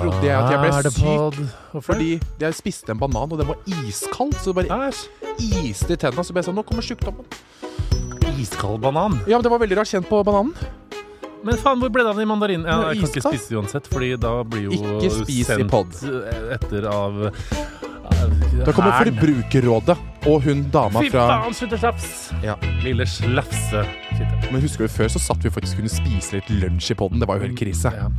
trodde jeg at jeg ble Er syk? Hvorfor? fordi jeg spiste en banan, og den var iskald. Så det bare iste i tennene. Så ble jeg sånn Nå kommer sykdommen. Iskald banan. Ja, men det var veldig rart kjent på bananen. Men faen, hvor ble det av den i mandarin? Ja, jeg kan ikke spise det uansett, Fordi da blir jo Ikke spis i sendt pod. etter av Da kommer. Forbrukerrådet og hun dama Fy fra faen, slutt å slafse! Ja. Lille slafse. Men husker du før så satt vi faktisk kunne spise litt lunsj i poden. Det var jo helt krise. Ja.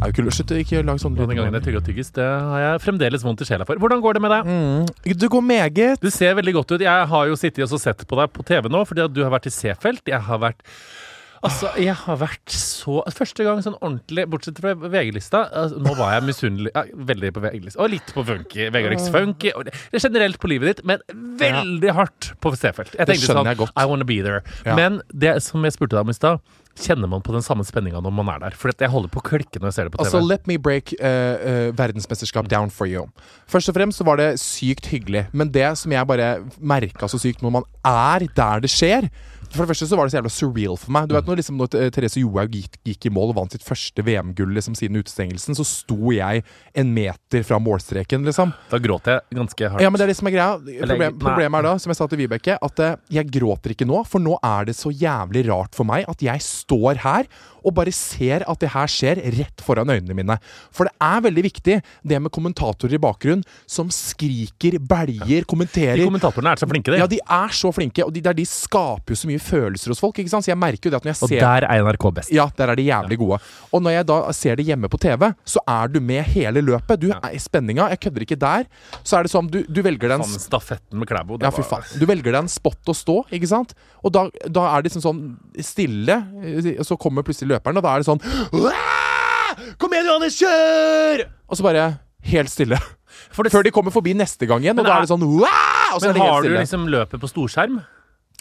Er ikke Slutt, ikke lag sånn Og Den gangen jeg tygga tyggis, det har jeg fremdeles vondt i sjela for. Hvordan går det med deg? mm. Du går meget. Du ser veldig godt ut. Jeg har jo sittet og sett på deg på TV nå, fordi at du har vært i Seefeld. Jeg har vært Altså, jeg har vært så Første gang sånn ordentlig, bortsett fra VG-lista altså, Nå var jeg misunnelig ja, Veldig på VG-lista. Og litt på funky. Vegard Funky. Og det, er generelt på livet ditt, men veldig hardt på Seefeld. Jeg tenkte sånn. I wanna be there. Ja. Men det som jeg spurte deg om i stad, kjenner man på den samme spenninga når man er der? For jeg holder på å klikke når jeg ser det på TV. Altså, let me break uh, uh, verdensmesterskap down for you. Først og fremst så var det sykt hyggelig, men det som jeg bare merka så sykt når man er der det skjer For det første så var det så jævla surreal for meg. Du vet Når, liksom, når Therese Johaug gikk, gikk i mål og vant sitt første VM-gull liksom, siden utestengelsen, så sto jeg en meter fra målstreken, liksom. da gråt jeg ganske hardt. Ja, men det er det som er greia. Problem, problemet er da, som jeg sa til Vibeke, at eh, jeg gråter ikke nå, for nå er det så jævlig rart for meg at jeg står her og bare ser at det her skjer rett foran øynene mine. For det er veldig viktig, det med kommentatorer i bakgrunnen som skriker, belger, kommenterer. De kommentatorene er så flinke, de. Ja, de er så flinke, og de, der, de skaper jo så mye mye følelser hos folk. ikke sant? Så jeg merker jo det at når jeg ser Og der er NRK best. ja, der er de jævlig gode. Og når jeg da ser det hjemme på TV, så er du med hele løpet. Du er i spenninga. Jeg kødder ikke der. Så er det sånn, du, du velger den Sånn stafetten med Klæbo. ja, fy faen. Du velger deg en spot å stå, ikke sant? Og da, da er det liksom sånn stille, så kommer plutselig løperen, og da er det sånn Kom igjen, Johannes, kjør! Og så bare helt stille. Det- Før de kommer forbi neste gang igjen, og da er- det sånn! Og så Men er det har helt du liksom løpet på storskjerm?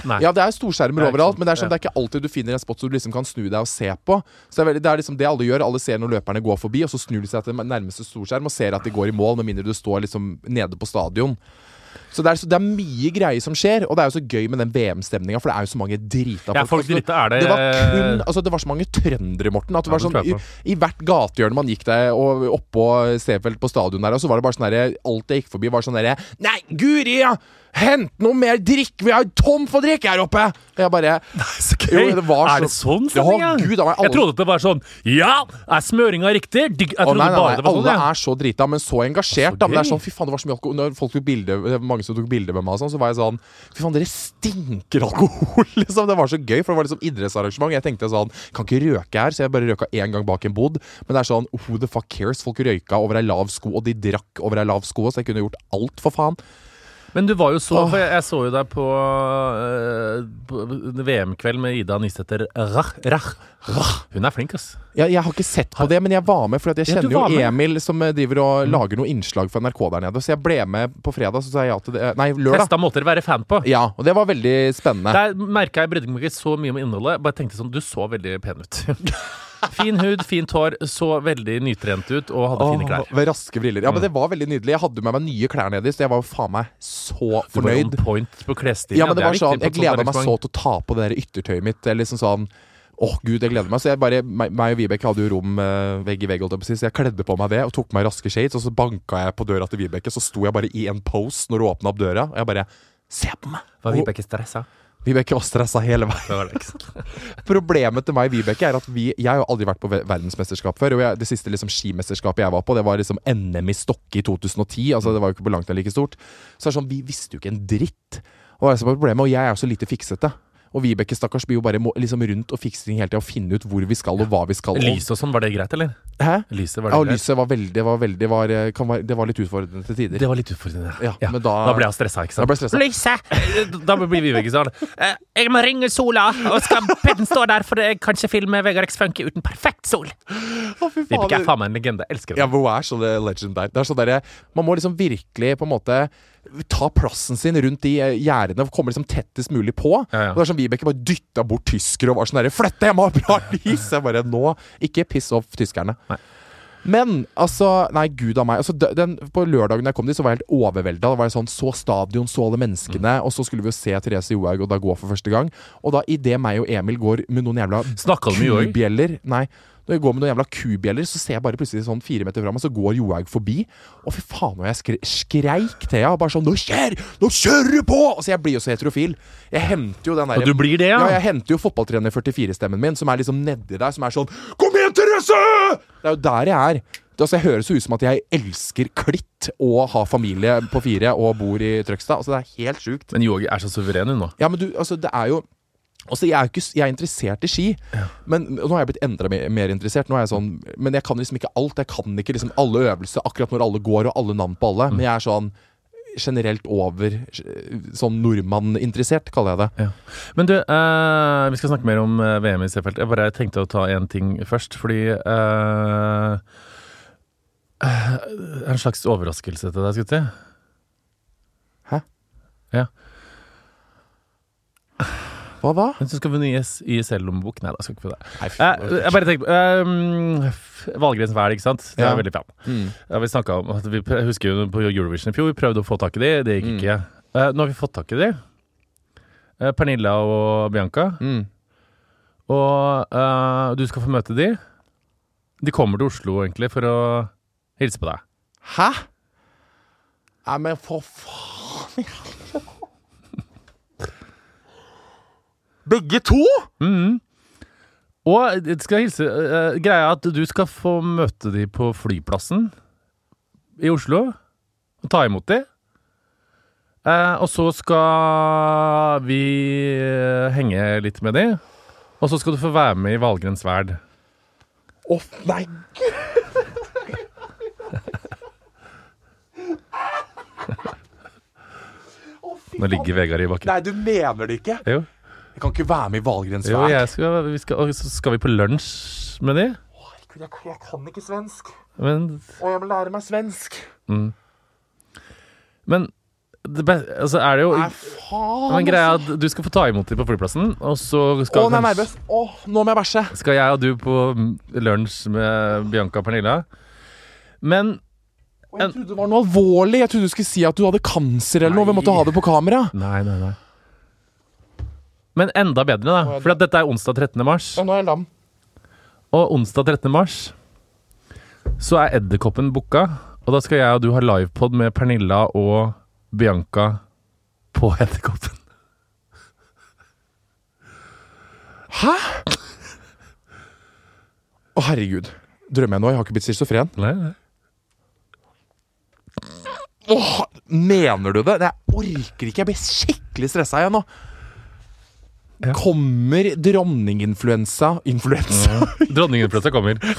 Nei. Ja, det er storskjermer Det er overalt, men det er, sånn, det er ikke alltid du finner en spot som du liksom kan snu deg og se på. Så det er, liksom det alle gjør. Alle ser når løperne går forbi, og så snur de seg til nærmeste storskjerm og ser at de går i mål, med mindre du står liksom nede på stadion. Så det, er, så det er mye greier som skjer, og det er jo så gøy med den VM-stemninga, for det er jo så mange drita Ja, folk drita er det det var kun Altså det var så mange trøndere, Morten. At det var sånn i. I hvert gatehjørne man gikk der, og oppå Seefeld på stadion der, og så var det bare sånn derre Alt jeg gikk forbi, var sånn derre Nei, guri! Ja. Hent noe mer drikk! Vi har tom for drikke her oppe! Og jeg bare Nei, Så gøy. Jo, det var er det sånn stemning? ja? Gud, alle- Jeg trodde at det var sånn Ja, er smøringa riktig? Jeg Å, trodde nei, nei, bare nei, det var sånn. alle ja. er så drita, men så engasjert. Så da, men det er sånn, fy faen, det var så mye alkohol Når folk tok bilde, mange som tok bilde med meg, sånn, så var jeg sånn Fy faen, dere stinker alkohol! liksom Det var så gøy, for det var liksom idrettsarrangement. Jeg tenkte sånn Kan ikke røke her, så jeg bare røka én gang bak en bod. Men det er sånn Who the fuck cares? Folk røyka over ei lav sko, og de drakk over ei lav sko, så jeg kunne gjort alt, for faen. Men du var jo så For jeg, jeg så jo deg på, øh, på VM-kveld med Ida Nysæter Rach, Rach. Hun er flink, ass. Jeg, jeg har ikke sett på det, men jeg var med, for jeg kjenner ja, jo. Emil som eh, driver og lager noen innslag for NRK der nede. Så jeg ble med på fredag, så sa jeg ja til det. Nei, lørdag. Testa måter å være fan på. Ja, og det var veldig spennende. Der merka jeg brydde meg ikke så mye om innholdet. Bare tenkte sånn Du så veldig pen ut. Fin hud, fint hår, så veldig nytrent ut og hadde fine klær. Åh, Med raske briller. Ja, men det var veldig nydelig. Jeg hadde med meg nye klær nedi, så jeg var jo faen meg så fornøyd. Du var on point på klesstil. Ja, men det det var sånn, Jeg et gleda meg så til å ta på det der yttertøyet mitt. Eller liksom sånn Åh, gud, jeg gleder meg. Så jeg bare, meg, meg og Vibeke hadde jo rom eh, vegg i vegg, så jeg kledde på meg det og tok meg raske shades, og så banka jeg på døra til Vibeke, så sto jeg bare i en pose når hun åpna opp døra, og jeg bare Se på meg! Var Vibeke stressa? Vibeke var stressa hele veien. Problemet til meg og Vibeke er at vi Jeg har jo aldri vært på verdensmesterskap før. Og jeg, det siste liksom skimesterskapet jeg var på, det var liksom NM i Stokke i 2010. Altså Det var jo ikke på langt nær like stort. Så det er sånn, vi visste jo ikke en dritt. Og det er problemet, og jeg er jo så lite fiksete. Og Vibeke stakkars blir jo bare må, liksom rundt og fikser ting hele tida og finne ut hvor vi skal og hva vi skal. Lyset og sånn, var det greit, eller? Hæ? Lyset, var Ja, det og greit? lyset var veldig, det var veldig var, kan være, Det var litt utfordrende til tider. Det var litt utfordrende. Ja, men da- da ble jeg stressa, ikke sant? Da ble jeg. Lyset! Da blir Vibeke sånn eh, Jeg må ringe Sola, og skal Pedden stå der, for jeg kan ikke filme Vegard X Funky uten perfekt sol. Å, fy faen, Vibeke er faen meg en legende. Elsker Ja, henne. men hun er så det legend der. Det er sånn derre Man må liksom virkelig på en måte ta plassen sin rundt de eh, gjerdene og komme liksom tettest mulig på. Ja, ja. Og det er sånn Vibeke bare dytta bort tyskere og var sånn derre 'Flytt deg, ha bra lys!' Jeg bare Nå, ikke piss off tyskerne. Nei. Men altså Nei, gud av meg. Altså, den, på lørdagen jeg kom dit, så var jeg helt overvelda. Da var jeg sånn, Så stadion, så alle menneskene. Mm. Og så skulle vi jo se Therese Johaug og da gå for første gang. Og da idet meg og Emil går med noen jævla kubjeller Nei, når jeg går med noen jævla kubjeller, så ser jeg bare plutselig sånn fire meter fra meg, så går Johaug forbi. Og fy faen, og jeg skre skreik til henne. Bare sånn 'Nå kjør! Nå kjører du på!' Altså, jeg blir jo så heterofil. Jeg henter jo den der Og du blir det, ja? Ja, jeg henter jo fotballtrener 44-stemmen min, som er liksom nedi der, som er sånn 'Kom igjen, Therese!' Det er jo der jeg er. Altså, jeg høres jo ut som at jeg elsker klitt og har familie på fire og bor i Trøgstad. Altså, det er helt sjukt. Men Johaug er så suveren, hun nå. Ja, men du, altså, det er jo Altså, jeg er, ikke, jeg er interessert i ski, men nå har jeg blitt enda mer, mer interessert. Er jeg sånn, Men jeg kan liksom ikke alt. Jeg kan ikke liksom alle øvelser akkurat når alle går, og alle navn på alle. Men jeg er sånn generelt over sånn nordmann-interessert, kaller jeg det. Ja. Men du, eh, vi skal snakke mer om eh, VM i Seefeld. Jeg bare tenkte å ta én ting først, fordi eh, eh, En slags overraskelse til deg, skulle jeg si. Hæ? Ja. Hva da? Men så skal vi ha ny ISL-lommebok. Nei, da skal ikke få det. Nei, fy Eh, jeg bare tenkte um, Valgrens Vel, ikke sant? Det er Ja. veldig fan. Mm. Ja, vi snakket om vi, Jeg husker jo på Eurovision i fjor, vi prøvde å få tak i de, det gikk Mm. ikke. Eh, nå har vi fått tak i de. Eh, Pernilla og Bianca. Mm. Og eh, du skal få møte de. De kommer til Oslo egentlig for å hilse på deg. Hæ? Nei, men for faen Begge to?! Mhm. Og jeg skal hilse uh, Greia er at du skal få møte de på flyplassen i Oslo. Og ta imot de. Uh, og så skal vi eh, henge litt med de. Og så skal du få være med i Valgrens verd. Å, nei! Nå ligger Vegard i bakken. Nei, du mener det ikke? Jo, Jeg kan ikke være med i Valgrens jo jeg skal, vi skal, og så skal vi på lunsj med de. Herregud, jeg, jeg kan ikke svensk. Men, Og jeg må lære meg svensk. mm. men det be, altså er det jo Nei, faen. Men greia er altså. at du skal få ta imot dem på flyplassen, og så Å, skal, nå er jeg nervøs. Å, nå må jeg bæsje. skal jeg og du på lunsj med Bianca og Pernilla. Men Og jeg trodde det var noe alvorlig. Jeg trodde du skulle si at du hadde kanser eller noe. Vi måtte ha det på kamera. Nei, nei, nei. Men enda bedre, da. For dette er onsdag 13. mars. Og nå er jeg lam. Og onsdag 13. mars så er Edderkoppen booka. Og da skal jeg og du ha livepod med Pernilla og Bianca på Edderkoppen. Hæ? Å, herregud. Drømmer jeg nå? Jeg har ikke blitt schizofren. Nei, nei. Åh, mener du det? Jeg orker ikke. Jeg blir skikkelig stressa igjen nå. Ja. Kommer dronninginfluensa Influensa? Dronninginfluensa kommer.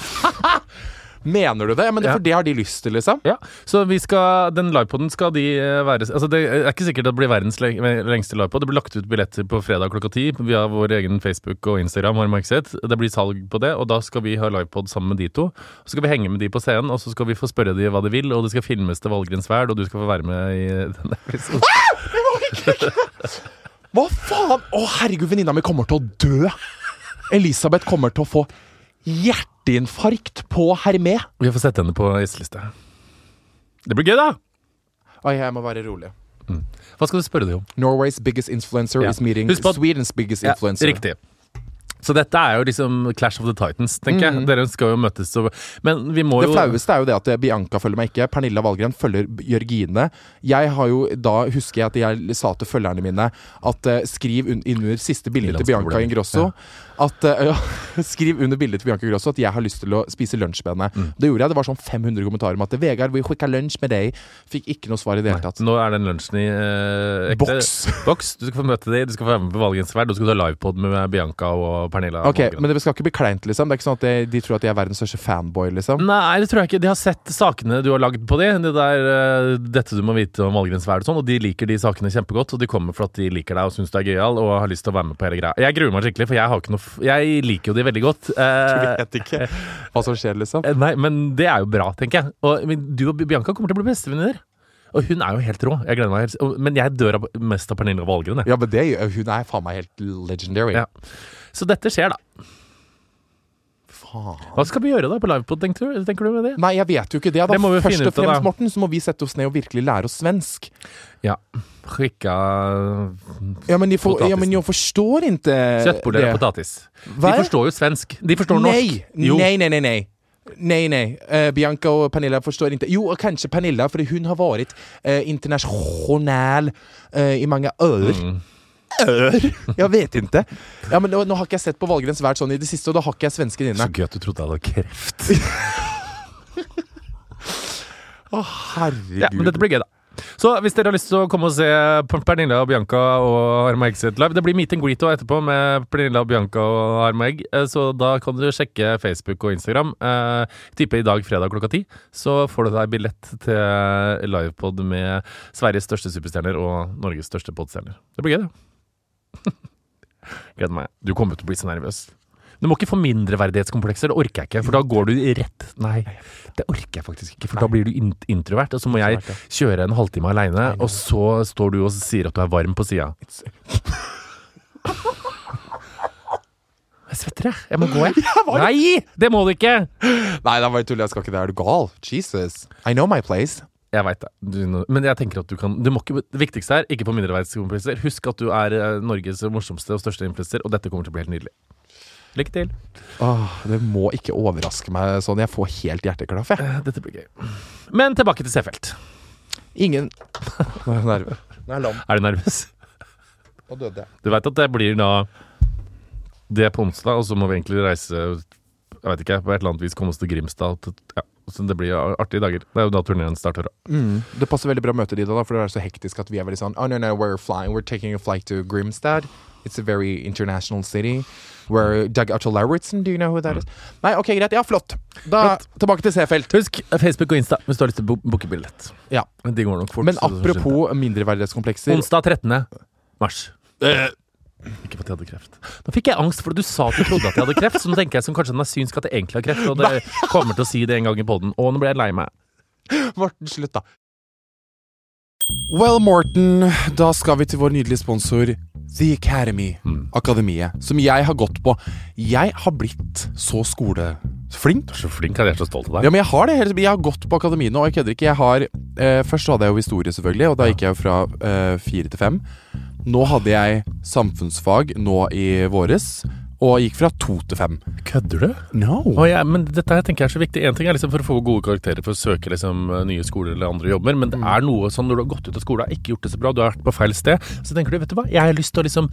Mener du det? Ja, men det. For det har de lyst til, liksom? Ja, så vi skal, den livepoden skal de eh, være Altså Det er ikke sikkert det blir verdens leng- lengste livepod. Det blir lagt ut billetter på fredag klokka ti via vår egen Facebook og Instagram. Det blir salg på det, og da skal vi ha livepod sammen med de to. Så skal vi henge med de på scenen, og så skal vi få spørre de hva de vil, og det skal filmes til Valgrens verd, og du skal få være med i den episoden. Hva faen? Å, herregud, venninna mi kommer til å dø! Elisabeth kommer til å få hjerteinfarkt på Hermé. Vi får sette henne på gjesteliste. Det blir gøy, da! Oi, jeg må være rolig. Hva skal du spørre dem om? Norway's biggest influencer Ja. is meeting Sweden's biggest Ja, influencer. riktig. Så dette er jo liksom Clash of the Titans, tenker jeg. Dere skal jo møtes og Men vi må Det jo flaueste er jo det at Bianca følger meg ikke. Pernilla Valgren følger Jørgine. Jeg har jo, Da husker jeg at jeg sa til følgerne mine at uh, skriv un under siste bildet til Bianca Ingrosso. Ingrosso at, eh, ja, Skriv under bildet til Bianca Grosso at jeg har lyst til å spise lunsj med henne. Mm. Det gjorde jeg. Det var sånn 500 kommentarer om at 'Vegard, vi skikker lunsj med deg'. Fikk ikke noe svar i det hele tatt. Nå er den lunsjen i eh, ekte Boks. boks. Du skal få møte dem, du skal få være med på Valgens verd, og så skal du ha livepod med Bianca og Pernilla. Ok. Men det skal ikke bli kleint, liksom? Det er ikke sånn at de, de tror at de er verdens største fanboy, liksom? Nei, det tror jeg ikke. De har sett sakene du har lagd på de. Det der, eh, dette du må vite om Valgrensverd og sånn, og de liker de sakene kjempegodt. Og de kommer for at de liker deg og syns du er gøyal og har lyst til å være med på hele greia. Jeg gruer meg skikkelig, for jeg har ikke noe Jeg liker jo de veldig godt. du vet ikke hva som skjer, liksom. Eh, Nei, men det er jo bra, tenker jeg. Og du og Bianca kommer til å bli bestevenninner. Og hun er jo helt rå. Jeg gleder meg. Men jeg dør mest av Pernille Wahlgren. Ja, men det, hun er faen meg helt legendary. Ja. Så dette skjer, da. Faen. Hva skal vi gjøre da på livepod, tenker du, tenker du med det? Nei, jeg vet jo ikke det. Da. Det må vi Først og fremst, da. Morten, så må vi sette oss ned og virkelig lære oss svensk. Ja. Skicka Ja, men, de får, ja, men jeg forstår ikke kjøttboller og potetis. De forstår jo svensk. De forstår Nei, norsk. Jo. nei, nei, nei, nei. Nei, nei. Uh, Bianca og Pernilla forstår ikke. Jo, kanskje Pernilla, for hun har vært uh, internasjonal uh, i mange år. Mm. Ør? Jeg vet ikke. Ja, men nå, nå har ikke jeg sett på Valgrens vært sånn i det siste, og da har ikke jeg svensken inne. Så gøy at du trodde jeg hadde kreft. Å, herregud. Ja, men dette blir gøy, da. Så hvis dere har lyst til å komme og se Pernille og Bianca og Arma Egg sitt live Det blir meet and greet etterpå med Pernilla og Bianca og Arma Egg. eh, Så da kan du sjekke Facebook og Instagram. Eh, tipper i dag fredag klokka ti. Så får du deg billett til livepod med Sveriges største superstjerner og Norges største podstjerner. Det blir gøy, det. Gleder meg. Du kommer til å bli så nervøs. Du må ikke få mindreverdighetskomplekser. Det orker jeg ikke, for da går du rett Nei, det orker jeg faktisk ikke, for da blir du introvert, og så må jeg kjøre en halvtime aleine, og så står du og sier at du er varm på sida. Jeg svetter, jeg. Jeg må gå, jeg. Nei! Det må du ikke! Nei, det var bare tull. Jeg skal ikke det. Er du gal? Jesus. I know my place. Jeg veit det. Du, men jeg tenker at du kan du må ikke, Det viktigste er ikke på mindreverdighetskomplekser. Husk at du er eh, Norges morsomste og største influenser, og dette kommer til å bli helt nydelig. Lykke til. Åh, det må ikke overraske meg sånn. Jeg får helt hjerteklaff, jeg. Eh, Dette blir gøy. Men tilbake til Seefeld. Ingen Nå er jeg nervøs. Nå er. Er du nervøs? Nå døde jeg. Du veit at det blir da Det er på onsdag, og så må vi egentlig reise Jeg vet ikke, på et eller annet vis komme oss til Grimstad. til- Ja, Så det blir artige dager. Det er jo da turneen starter. Mm. Det passer veldig bra å møte de da, for det er så hektisk at vi er veldig sånn Oh no, no, we're flying, we're taking a flight to Grimstad. It's a very international city. Where Doug Otto Lauritzen, do you know who that is? Nei, ok, greit. Ja, flott. Da tilbake til Seefeld. Husk Facebook og Insta hvis du har lyst til å bo- booke billett. Ja. De går nok fort. Men apropos mindreverdighetskomplekser. Onsdag 13. mars. Ikke for at jeg hadde kreft. Nå fikk jeg angst, for du sa at du trodde at jeg hadde kreft. Så nå tenker jeg som kanskje den er synsk at jeg egentlig har kreft. Og det kommer til å si det en gang i poden. Og nå ble jeg lei meg. Morten, slutt, da. Well, Morten, da skal vi til vår nydelige sponsor The Academy. Mm. Akademiet. Som jeg har gått på. Jeg har blitt så skoleflink. Du er så flink, jeg er så stolt av deg. Ja, men jeg har det. hele- Jeg har gått på akademiet nå, og jeg kødder ikke. Jeg har, eh, først hadde jeg jo historie, selvfølgelig, og da gikk jeg jo fra eh, fire til fem. Nå hadde jeg samfunnsfag nå i våres, og gikk fra to til fem. Kødder du? No. Oh, ja, men dette her tenker jeg er så viktig. En ting er liksom for å få gode karakterer for å søke liksom nye skoler eller andre jobber, men det er noe sånn når du har gått ut av skolen og ikke gjort det så bra, du har vært på feil sted, så tenker du vet du hva, jeg har lyst til å liksom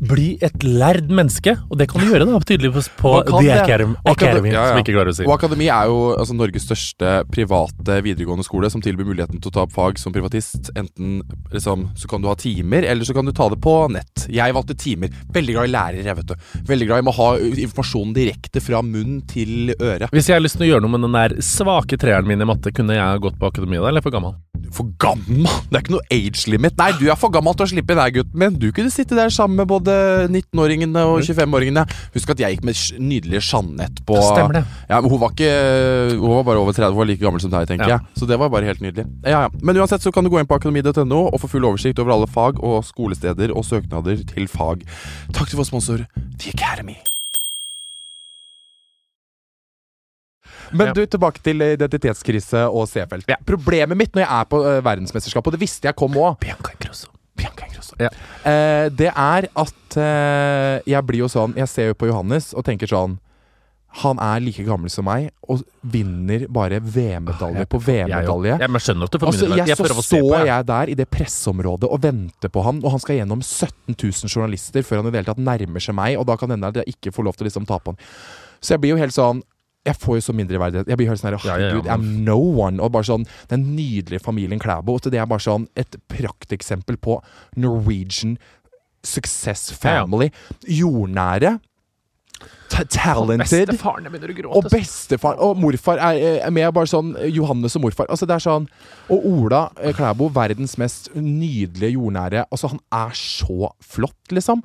bli et lærd menneske, og det kan du gjøre da, tydeligvis på The. Academy, Academy ja, ja. som ikke klarer å si. Og Akademi er jo altså, Norges største private videregående skole som tilbyr muligheten til å ta opp fag som privatist. Enten liksom, så kan du ha timer, eller så kan du ta det på nett. Jeg valgte timer. Veldig glad i lærere, vet du. Veldig glad i å ha informasjonen direkte fra munn til øre. Hvis jeg har lyst til å gjøre noe med den der svake treeren min i matte, kunne jeg gått på akademiet da, eller for gammel? For gammel! Det er ikke noe age limit. Nei, du er for gammel til å slippe inn her, gutten min. Du kunne sitte der sammen med både 19-åringene og 25-åringene. Husk at jeg gikk med nydelige Jeanette på Stemmer det. Ja, men Hun var ikke Hun var bare over 30, hun var like gammel som deg, tenker Ja. jeg. Så det var bare helt nydelig. Ja, ja. Men uansett så kan du gå inn på akademi.no og få full oversikt over alle fag og skolesteder og søknader til fag. Takk til vår sponsor The Academy. Men du, tilbake til identitetskrise og Seefeld. Problemet mitt når jeg er på uh, verdensmesterskap, og det visste jeg kom òg Bianca Ingrosso. Bianca Ingrosso. Ja. Eh, det er at eh, jeg blir jo sånn Jeg ser jo på Johannes og tenker sånn Han er like gammel som meg og vinner bare VM-medalje på VM-medalje. Jeg, jeg skjønner at du får Altså, jeg, jeg så står jeg. jeg der i det presseområdet og venter på han, og han skal gjennom 17 000 journalister før han i det hele tatt nærmer seg meg, og da kan hende at jeg ikke får lov til å liksom ta på han. Så jeg blir jo helt sånn jeg får jo så mindreverdighet. Jeg blir helt sånn her, Ja, ja, ja, herregud, I'm no one. Og bare sånn, Den nydelige familien Klæbo. Det er bare sånn et prakteksempel på Norwegian success Ja, ja. family. Jordnære. ta- Talented. Bestefaren begynner å gråte. Og bestefar og morfar er, er med. Bare sånn Johannes og morfar. Altså det er sånn Og Ola eh, Klæbo, verdens mest nydelige jordnære. Altså Han er så flott, liksom.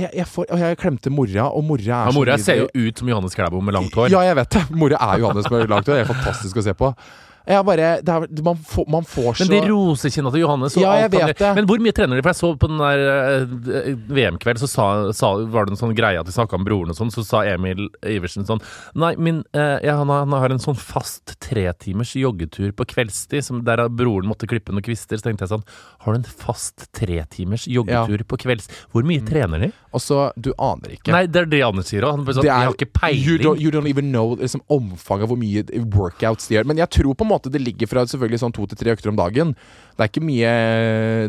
Jeg, jeg, får, jeg klemte mora, og mora er Ja, mora ser jo ut som Johannes Klæbo med langt hår. Ja, jeg vet det. Mora er Johannes med langt hår. Det er fantastisk å se på. Bare, det er, man, får, man får så Men de rosekinna til Johannes Ja, jeg vet det. Men hvor mye trener de? For jeg så på den der eh, VM-kveld, så sa, sa, var det en sånn greie at de snakka om broren og sånn, så sa Emil Iversen sånn Nei, min, eh, ja, han, har, han har en sånn fast tretimers joggetur på kveldstid, som der broren måtte klippe noen kvister. Så tenkte jeg sånn Har du en fast tretimers joggetur på kvelds... Hvor mye trener de? Og så, du aner ikke. Nei, det er det Anders sier òg. Han bare sånn, er- jeg har ikke You peiling. don't, you don't even know liksom, omfanget av hvor mye workouts de gjør. Men jeg tror på en måte det ligger fra selvfølgelig sånn to til tre økter om dagen. Det er ikke mye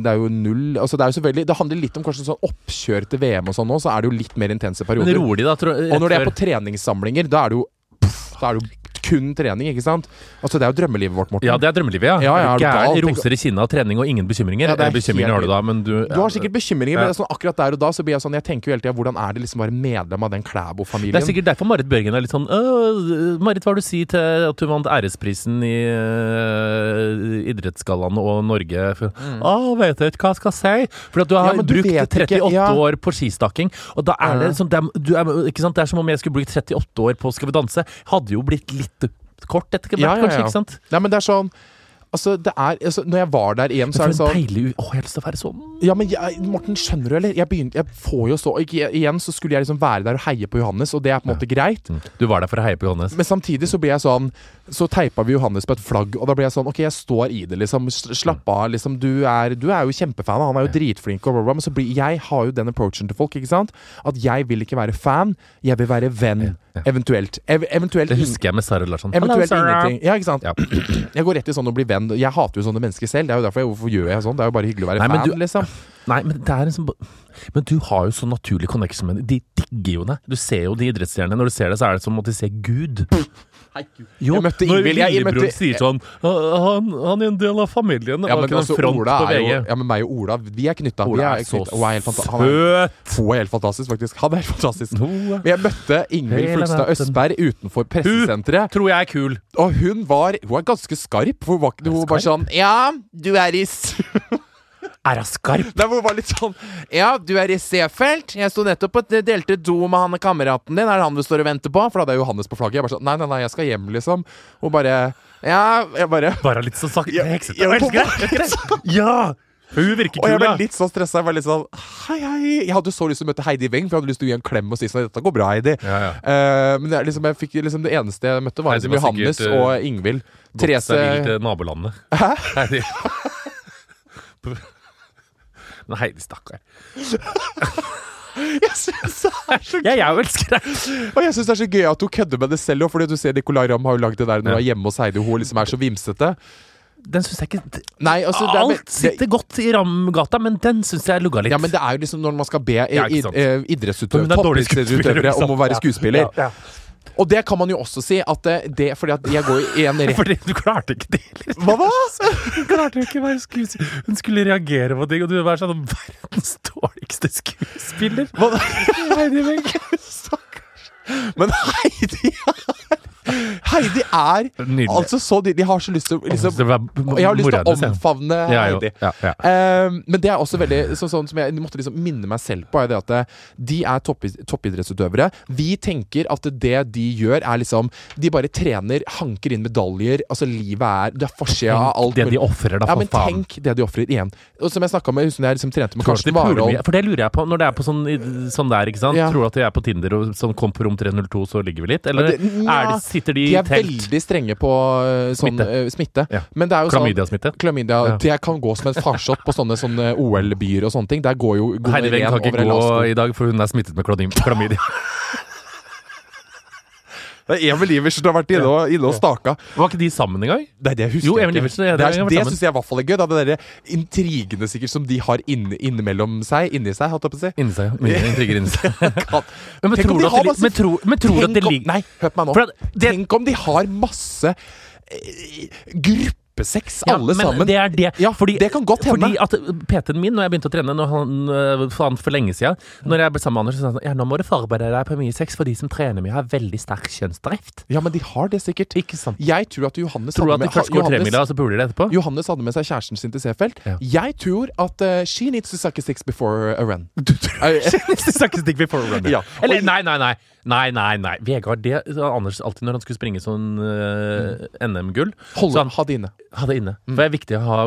Det er jo null altså, Det er jo selvfølgelig Det handler litt om kanskje sånn oppkjør til VM og sånn nå, så er det jo litt mer intense perioder. Men rolig da? Tror, Og når det er på treningssamlinger, da er det jo pff, Da er det jo kun trening, ikke sant? Altså Det er jo drømmelivet vårt, Morten. Ja, det er drømmelivet, ja. Ja, ja, er du Gæren? Roser i kinna av trening og ingen bekymringer. Ja, det er bekymringer har du da, men du Du har sikkert bekymringer, men sånn, akkurat der og da så blir jeg sånn Jeg tenker jo hele tida hvordan er det liksom å være medlem av den Klæbo-familien? Det er sikkert derfor Marit Børgen er litt sånn Marit, hva har du å si til at du vant æresprisen i uh, Idrettsgallaen og Norge? For, Å, vet jeg ikke hva jeg skal si. For at du har Mm. Du brukt 38 ikke, år på skistaking, og da er det liksom sånn det er, du er, ikke sant? det er som om jeg skulle brukt 38 år på Skal vi danse. Hadde jo blitt litt kort etter hvert, Ja, ja, kanskje, ikke sant? Nei, men det er sånn Altså, det er altså, Når jeg var der igjen, så er det sånn deilig Å, jeg har lyst til å være sånn. Ja, men jeg, Morten, skjønner du, eller? Jeg begynte Jeg får jo så ikke, Igjen så skulle jeg liksom være der og heie på Johannes, og det er på en måte greit. Du var der for å heie på Johannes. Men samtidig så blir jeg sånn Så teipa vi Johannes på et flagg, og da blir jeg sånn Ok, jeg står i det, liksom. Slapp av, liksom. Du er, du er jo kjempefan, han er jo dritflink, og bla, bla, bla. Men så blir jeg har jo den approachen til folk, ikke sant? At jeg vil ikke være fan, jeg vil være venn. Eventuelt. Ev eventuelt Det husker jeg med Sara Larsson. Eventuelt Hello, Sarah. ingenting. Ja, ikke sant? Ja. Jeg går rett i sånn å bli venn. Jeg hater jo sånne mennesker selv. Det er jo derfor jeg, Hvorfor gjør jeg sånn? Det er jo bare hyggelig å være Nei, fan, du- liksom. Nei, men det er en sånn Men du har jo så naturlig connection med dem. De digger jo deg. Du ser jo de idrettsstjernene. Når du ser det, så er det som å se Gud. Jo, Jeg møtte når Ingvild, jeg lillebror sier sånn han, han er en del av familien. Ja, var men altså, front Ola på er jo, ja, men meg og Ola, vi er knytta. Ola er Hun er helt søt! han er, hun er helt fantastisk, faktisk. Han er helt fantastisk. Men jeg møtte Ingvild Flugstad. Østberg utenfor pressesenteret. tror jeg er kul. Og hun var Hun er ganske skarp. Hun var, hun var bare sånn Ja, du er i Er hun skarp? Nei, hun var litt sånn Ja, du er i Seefeld. Jeg sto nettopp og delte do med han kameraten din. Er det han du står og venter på? For da hadde jeg Johannes på flagget. Jeg bare sånn Nei, nei, nei, jeg skal hjem, liksom. Hun bare Ja, jeg bare Bare litt sånn sakte. Heksete. Jeg elsker det! det. Ja! Hun virker Og jeg ble litt så stressa. Jeg var litt sånn Hei, hei. Jeg hadde så lyst til å møte Heidi Weng, for jeg hadde lyst til å gi en klem og si sånn Dette går bra, Heidi. Ja, ja. Uh, men det, liksom, jeg fikk, liksom, det eneste jeg møtte, var liksom var Johannes sikkert, eh, og Ingvild. Gått seg vill til nabolandet. Hæ? Heidi. Men Heidi, stakkar. Jeg synes det er så Ja, jeg elsker deg. Og jeg syns det er så gøy at hun kødder med det selv òg, fordi du ser Nicolay Ramm har jo lagd det der når hun er hjemme hos Heidi, og hun liksom er så vimsete. Den syns jeg ikke Nei, altså det er, Alt sitter godt i Ramgata, men den syns jeg lugga litt. Ja, men det er jo liksom når man skal be Ja, eh, idrettsutøvere, er toppidrettsutøvere om å være skuespiller. Ja, ja. Og det kan man jo også si at eh, det Fordi at jeg går i en rett Fordi du klarte ikke det. heller. Hva da? Hun klarte jo ikke å være skuespiller. Hun skulle reagere på ting, og du var sånn verdens dårligste skuespiller. Hva da? Heidi Wenche. Stakkars. Men Heidi er Heidi er Nydelig. altså så De, de har så lyst til liksom, Det Jeg har lyst til å omfavne. Heidi. Ja, ja. Um, men det er også veldig så, sånn som jeg måtte liksom minne meg selv på, er det at eh, de er topp, toppidrettsutøvere. Vi tenker at det de gjør, er liksom De bare trener, hanker inn medaljer. Altså, livet er Det er forsida av alt. Det de ofrer, da, ja, men faen. tenk det de ofrer igjen. Og som jeg snakka med Husker jeg liksom trente med Karsten Warholm. For det lurer jeg på når det er på sånn, sånn der, ikke sant? Tror du at de er på Tinder og sånn kom på rom 302, så ligger vi litt? Eller det- er de, sitter de i telt. De er veldig strenge på eh, sånn Smitte. eh, smitte. Ja. Men det er jo sånn Klamydia-smitte? Klamydia, Ja. Det kan gå som en farsott på sånne, sånne OL-byer og sånne ting. Der går jo Heidi Weng kan ikke gå i dag, for hun er smittet med klamydia. Det er Emil Iversen som har vært inne og, inne og staka. Var ikke de sammen engang? Nei, det husker Jo, jeg ikke. Iversen, ja, det det det syns jeg i hvert fall er gøy. Da, det derre intrigene sikkert som de har inne, innimellom seg. Inni seg, holdt jeg på å si. Inni seg, ja. Mye intriger inni seg. Men, tror du at de, tror, at Tenk ligger Nei, hør på meg nå. At det- Tenk om de har masse eh, gruppesex, Ja, alle men sammen. Det er det. Ja, fordi, det kan godt hende. Fordi at PT-en min, når jeg begynte å trene når han, øh, for, for lenge siden Når jeg ble sammen med Anders, så sa han sånn Ja, nå må du forberede deg på mye sex, for de som trener mye, har veldig sterk kjønnsdrift. Ja, men de har det sikkert. Ikke sant? Jeg tror at Johannes Tror du at de først går tremila, og så puler de etterpå? Johannes hadde med seg kjæresten sin til Seefeld. Ja. Jeg tror at uh, she needs to suck a six before a run. Du tror Suckestick before run. Ja. Eller nei, nei, nei. Nei, nei, nei. Vegard, det Anders alltid når han skulle springe sånn øh, NM-gull. Hold Så han ha det inne. ha det inne. For det er viktig å ha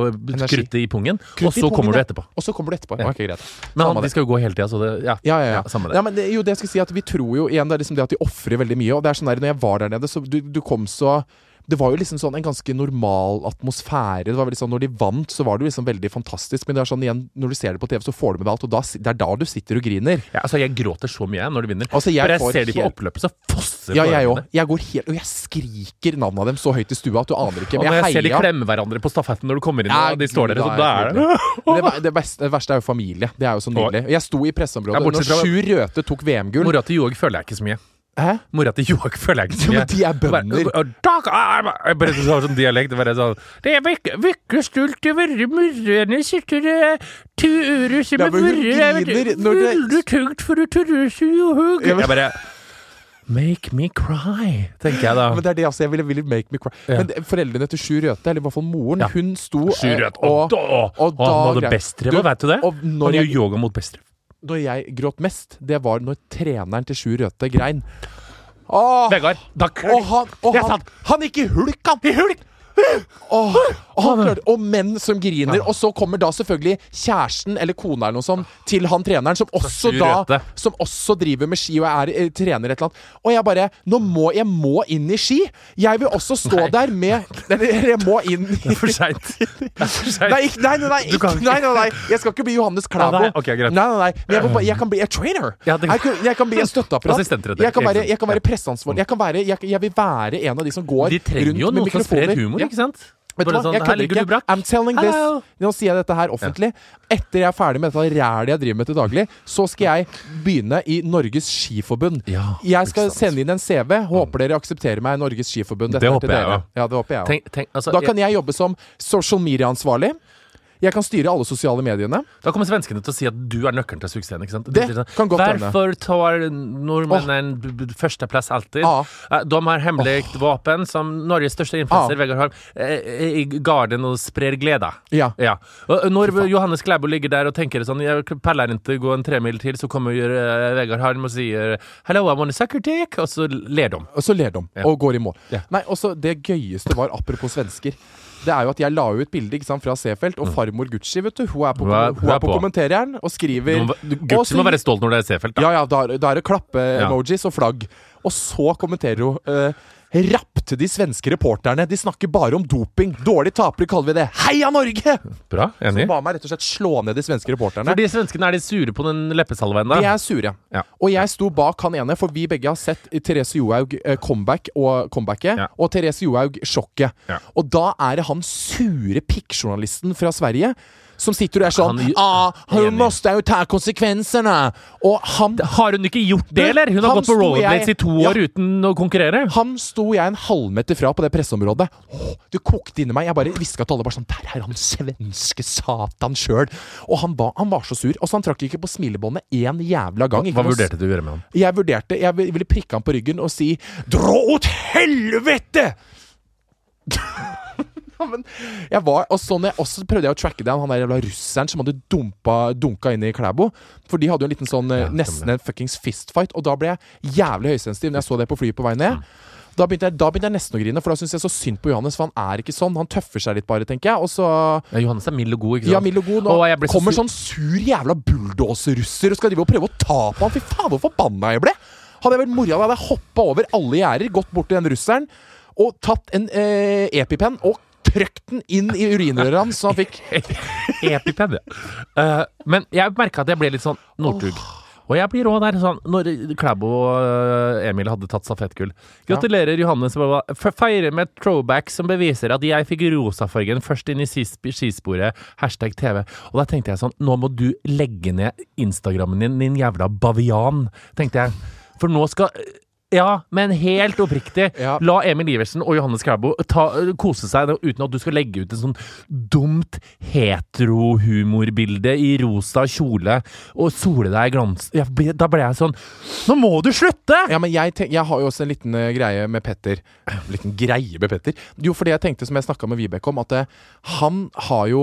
kruttet i pungen, Krutt og så kommer du etterpå. Og så kommer du etterpå. Ja. Okay. Men han, de skal jo gå hele tida, så det Ja. Ja, ja, ja. samme det. Ja, men det, jo, det jeg skal si at Vi tror jo igjen det er liksom det at de ofrer veldig mye. Og det er sånn der, når jeg var der nede, så du, du kom så det var jo liksom sånn en ganske normal atmosfære. Det var sånn, Når de vant, så var det jo liksom veldig fantastisk. Men det er sånn igjen, når du ser det på TV, så får du med deg alt. Og da, det er da du sitter og griner. Ja, altså, jeg gråter så mye når de vinner. Altså, jeg For jeg får ser de på oppløpet, så fosser Ja, jeg òg. Jeg går helt Og jeg skriker navnet av dem så høyt i stua at du aner ikke. Men jeg jeg ser de klemme hverandre på stafetten når du kommer inn, Ja, og de står der, så da er det det det, beste, det verste er jo familie. Det er jo så nydelig. Jeg sto i presseområdet når Sjur Røthe tok VM-gull. Mora til Joag føler jeg ikke så mye. Hæ? Mora til Joak føler jeg ikke Ja, men de er bønder. Bare- og dag- ah, Jeg bare så sånn dialekt. det Bare sånn Det er vekke, stolt over murrene sitter det turer som er murre Veldig tungt for å tørre og hugge Jeg bare Make me cry, tenker jeg da. Men det er det altså, jeg ville, ville make me cry. Ja. Men foreldrene til Sjur Røthe, eller i hvert fall moren, Ja. hun sto Sjur Røthe, og, Og, da, og da han hadde greit. bestrev, Du, vet du det? og Han gjør yoga mot bestrev. Når jeg gråt mest, det var når treneren til Sjur Røthe grein. Åh, Vegard, da og han, og han, han gikk i hulk, han! I hulk! Åh, og, han klarte, og menn som griner. Og så kommer da selvfølgelig kjæresten eller kona eller noe sånt til han treneren, som også da Som også driver med ski og er eh, trener et eller annet. Og jeg bare Nå må jeg må inn i ski! Jeg vil også stå Nei. der med Eller jeg må inn i Det er for seint. Er. Nei, nei, nei, ikke, nei, nei, jeg skal ikke bli Johannes Klæbo. Okay, nei. Nei, men jeg, jeg kan bli en trainer. Jeg, kan, jeg kan bli en støtteapparat. Jeg kan være, jeg kan være presseansvarlig. Jeg, jeg, vil være en av de som går rundt med mikrofoner. Ikke sant? Vet du hva, sånn, jeg kødder ikke. I'm telling Hello. this. Nå sier jeg dette her offentlig. Etter jeg er ferdig med dette rælet jeg driver med til daglig, så skal jeg begynne i Norges Skiforbund. Ja, jeg skal sende inn en CV. Håper dere aksepterer meg i Norges Skiforbund. Dette Det er håper til jeg dere. Ja, det håper jeg tenk, altså, Da kan jeg jobbe som social media-ansvarlig. Jeg kan styre alle sosiale mediene. Da kommer svenskene til å si at du er nøkkelen til suksessen. ikke sant? Det sånn, kan godt hende. Hvorfor tar nordmennene b- førsteplass alltid? Ja. Eh, De har hemmelig våpen som Norges største influenser, ah. Vegard Harm, eh, i garden og sprer glede. Ja. Ja. Når Johannes Klæbo ligger der og tenker sånn Jeg peller ikke gå en tremil til, så kommer Vegard Holm og sier 'Hello, I want a sucker dick', og så ler de. Og så ler de Ja. og går i mål. Ja. Nei, også Det gøyeste var, apropos svensker Det er jo at Jeg la ut bilde sant, fra Seefeld, og farmor Gucci vet du, hun er på, Mm. Hun er- hun er på på. kommenterjeren og skriver må- du- Gucci så- må være stolt når det er Seefeld. da. Ja, ja, da, da er det klappe-emojis og flagg. Og så kommenterer hun uh, Rapp til de svenske reporterne. De snakker bare om doping. Dårlig tapere kaller vi det. Heia Norge! Bra, enig. Så Ba meg rett og slett slå ned de svenske reporterne. For de svenskene er de sure på den leppesalven, da. De er sure. Ja. Og jeg sto bak han ene, for vi begge har sett Therese Johaug eh, comeback og comebacket, Ja. og Therese Johaug sjokket. Ja. Og da er det han sure pikkjournalisten fra Sverige som sitter og er sånn Han- ah. Hun måste jo ta konsekvensene! Og han Har hun ikke gjort det, eller? Hun har gått på rollerblades i to Ja. år uten å konkurrere. han sto jeg en halvmeter fra på det presseområdet. Åh, det kokte inni meg. Jeg bare hviska til alle bare sånn Der er han svenske satan sjøl! Og han var, han var så sur. Altså, han trakk ikke på smilebåndet én jævla gang. Hva, Hva vurderte du å gjøre med han? Jeg vurderte Jeg ville prikke han på ryggen og si 'Dra åt helvete!' Ja, men jeg var, og sånn jeg, også prøvde jeg å tracke down han der jævla russeren som hadde dumpa, dunka inn i Klæbo. For de hadde jo en liten sånn eh, Ja, nesten en fuckings fistfight. Og da ble jeg jævlig høysensitiv når jeg så det på flyet på vei ned. Mm. Da begynte, jeg, da begynte jeg nesten å grine, for da syns jeg så synd på Johannes. For han er ikke sånn. Han tøffer seg litt, bare, tenker jeg. Og så Ja, Johannes er mild og god, ikke sant? Ja, mild og god. Nå så kommer sur- sånn sur jævla bulldoserrusser og skal drive og prøve å ta på han. Fy faen, hvor forbanna jeg ble! Hadde jeg vært mora, hadde jeg hoppa over alle gjerder, gått bort til den russeren og tatt en eh, EpiPen og trøkt den inn i urinrøret hans, så han fikk EpiPen, ja. Uh, men jeg merka at jeg ble litt sånn Northug. Og jeg blir òg der sånn Når Klæbo og eh, Emil hadde tatt stafettgull Gratulerer, Johannes. F- Feirer med et throwback som beviser at jeg fikk rosafargen først inn i skisporet. Hashtag TV. Og da tenkte jeg sånn Nå må du legge ned Instagrammen din, din jævla bavian. Tenkte jeg. For nå skal ja, men helt oppriktig. Ja. La Emil Iversen og Johannes Klæbo ta, kose seg uten at du skal legge ut en sånn dumt heterohumorbilde i rosa kjole og sole deg i glans. Ja, da ble jeg sånn Nå må du slutte! Ja, men jeg, tenk, jeg har jo også en liten eh, greie med Petter. En liten greie med Petter? Jo, fordi jeg tenkte, som jeg snakka med Vibeke om, at eh, han har jo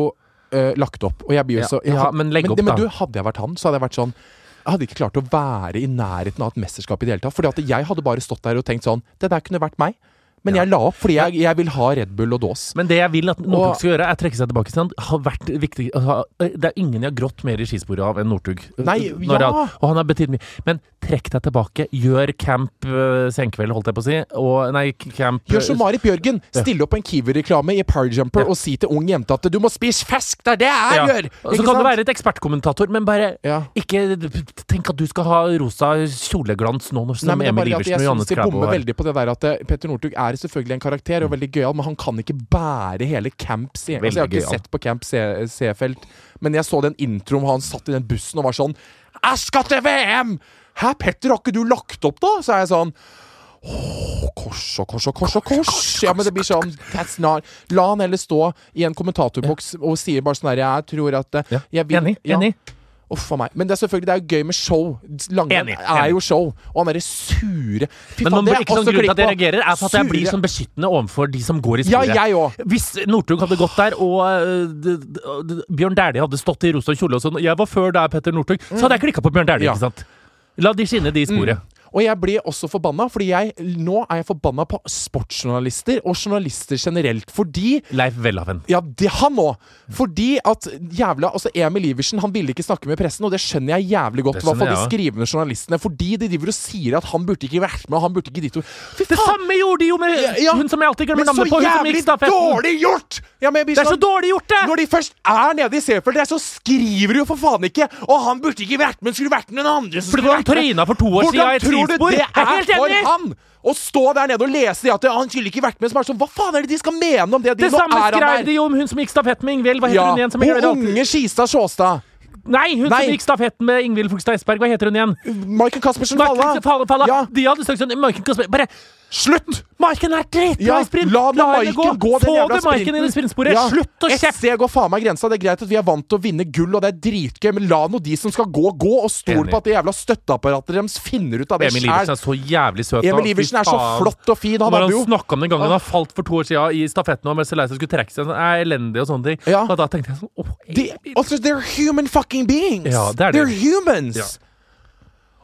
eh, lagt opp. Og jeg blir jo Ja, så ja, had- men legg opp, men, da. du, hadde jeg vært han, så hadde jeg vært sånn jeg hadde ikke klart å være i nærheten av et mesterskap i det hele tatt. Fordi at jeg hadde bare stått der og tenkt sånn Det der kunne vært meg. Men jeg la opp fordi jeg, jeg vil ha Red Bull og dås. Men det jeg vil at Northug skal gjøre, er trekke seg tilbake. Sånn, har vært viktig har, Det er ingen jeg har grått mer i skisporet av enn Northug. Ja. Og han har betydd mye. Men trekk deg tilbake. Gjør camp uh, senkveld, holdt jeg på å si. Og nei, camp Gjør som Marit Bjørgen. Stille opp en Kiwi-reklame i Parjumper Ja. og si til ung jente at du må spise fisk! Det er det jeg Ja. gjør! Og så kan kan du være et ekspertkommentator, men bare Ja. ikke tenk at du skal ha rosa kjoleglans nå når som men det er Emil bare at Iversen jeg og Johannes de bommer veldig på det der at eh, Petter Northug er selvfølgelig en karakter og veldig gøyal, men han kan ikke bære hele Camp C. Altså, jeg har ikke gøyal. sett på Camp C-felt, men jeg så den introen hvor han satt i den bussen og var sånn Jeg skal til VM! Hæ, Petter, har ikke du lagt opp, da? Så er jeg sånn kors og kors og kors og kors. Ja, men det blir sånn that's not. La han heller stå i en kommentatorboks og sier bare sånn her Jeg tror at eh, jeg vil, Enig. ja. enig. Uff a meg. Men det er selvfølgelig det er jo gøy med show. Langrenn er jo show. Og han derre sure Fy Men faen, det er ikke også grunn til at jeg reagerer, er at jeg blir sånn beskyttende overfor de som går i Ja, sporet. jeg òg. Hvis Northug hadde gått der, og øh, d- d- d- Bjørn Dæhlie hadde stått i rosa kjole og sånn Jeg var før deg, Petter Northug. Så hadde jeg klikka på Bjørn Dæhlie, Ja. ikke sant? La de skinne, de i sporet. Og jeg blir også forbanna, fordi jeg nå er jeg forbanna på sportsjournalister og journalister generelt. Fordi Leif Welhaven. Ja, det han òg! Fordi at jævla Altså, Emil Iversen han ville ikke snakke med pressen, og det skjønner jeg jævlig godt. I hvert fall de skrivende journalistene. Fordi de driver og sier at han burde ikke vært med, og han burde ikke dit Fy Det samme gjorde de jo med Ja, ja. hun som jeg alltid glemmer navnet på. Hun som gikk stafetten. dårlig gjort! Ja, Det er så sånn- dårlig gjort, det! Når de først er nede i Seefeld, så skriver de jo for faen ikke Og han burde ikke vært med, skulle vært med noen andre som Fordi skulle han vært med. tryna for to år siden du det er for han? Å stå der nede og lese at han skulle ikke vært med, som er sånn Hva faen er det de skal mene om det? De, Det samme skrev de om hun som gikk stafetten med Ingvild. Hva heter Ja, hun igjen? Som jeg Hun unge Skistad Sjåstad. Nei, hun Nei. som gikk stafetten med Ingvild Fogstad Esberg. Hva heter hun igjen? Maiken Caspersen. Falla. Falla. Ja. De hadde sagt sånn Maiken Caspersen Bare Slutt! Marken er dritbra Ja, i sprint! la henne Maiken gå den Få jævla du Marken inn i sprintsporet! Ja, Slutt å kjefte! sted går faen meg grensa. Det er greit at vi er vant til å vinne gull, og det er dritgøy, men la nå de som skal gå, gå, og stol på at det jævla støtteapparatet deres finner ut av det Emil Iversen er så jævlig søt. da. Emil Iversen er så flott og fin. Han Når han jo snakka om den gangen han har falt for to år siden i stafetten og Mercedes skulle trekke seg, sånn, er elendig og sånne ting. Ja. Og da tenkte jeg sånn Åh, de, Emil. altså, They're human fucking beings! Ja, det er det. They're humans! Ja.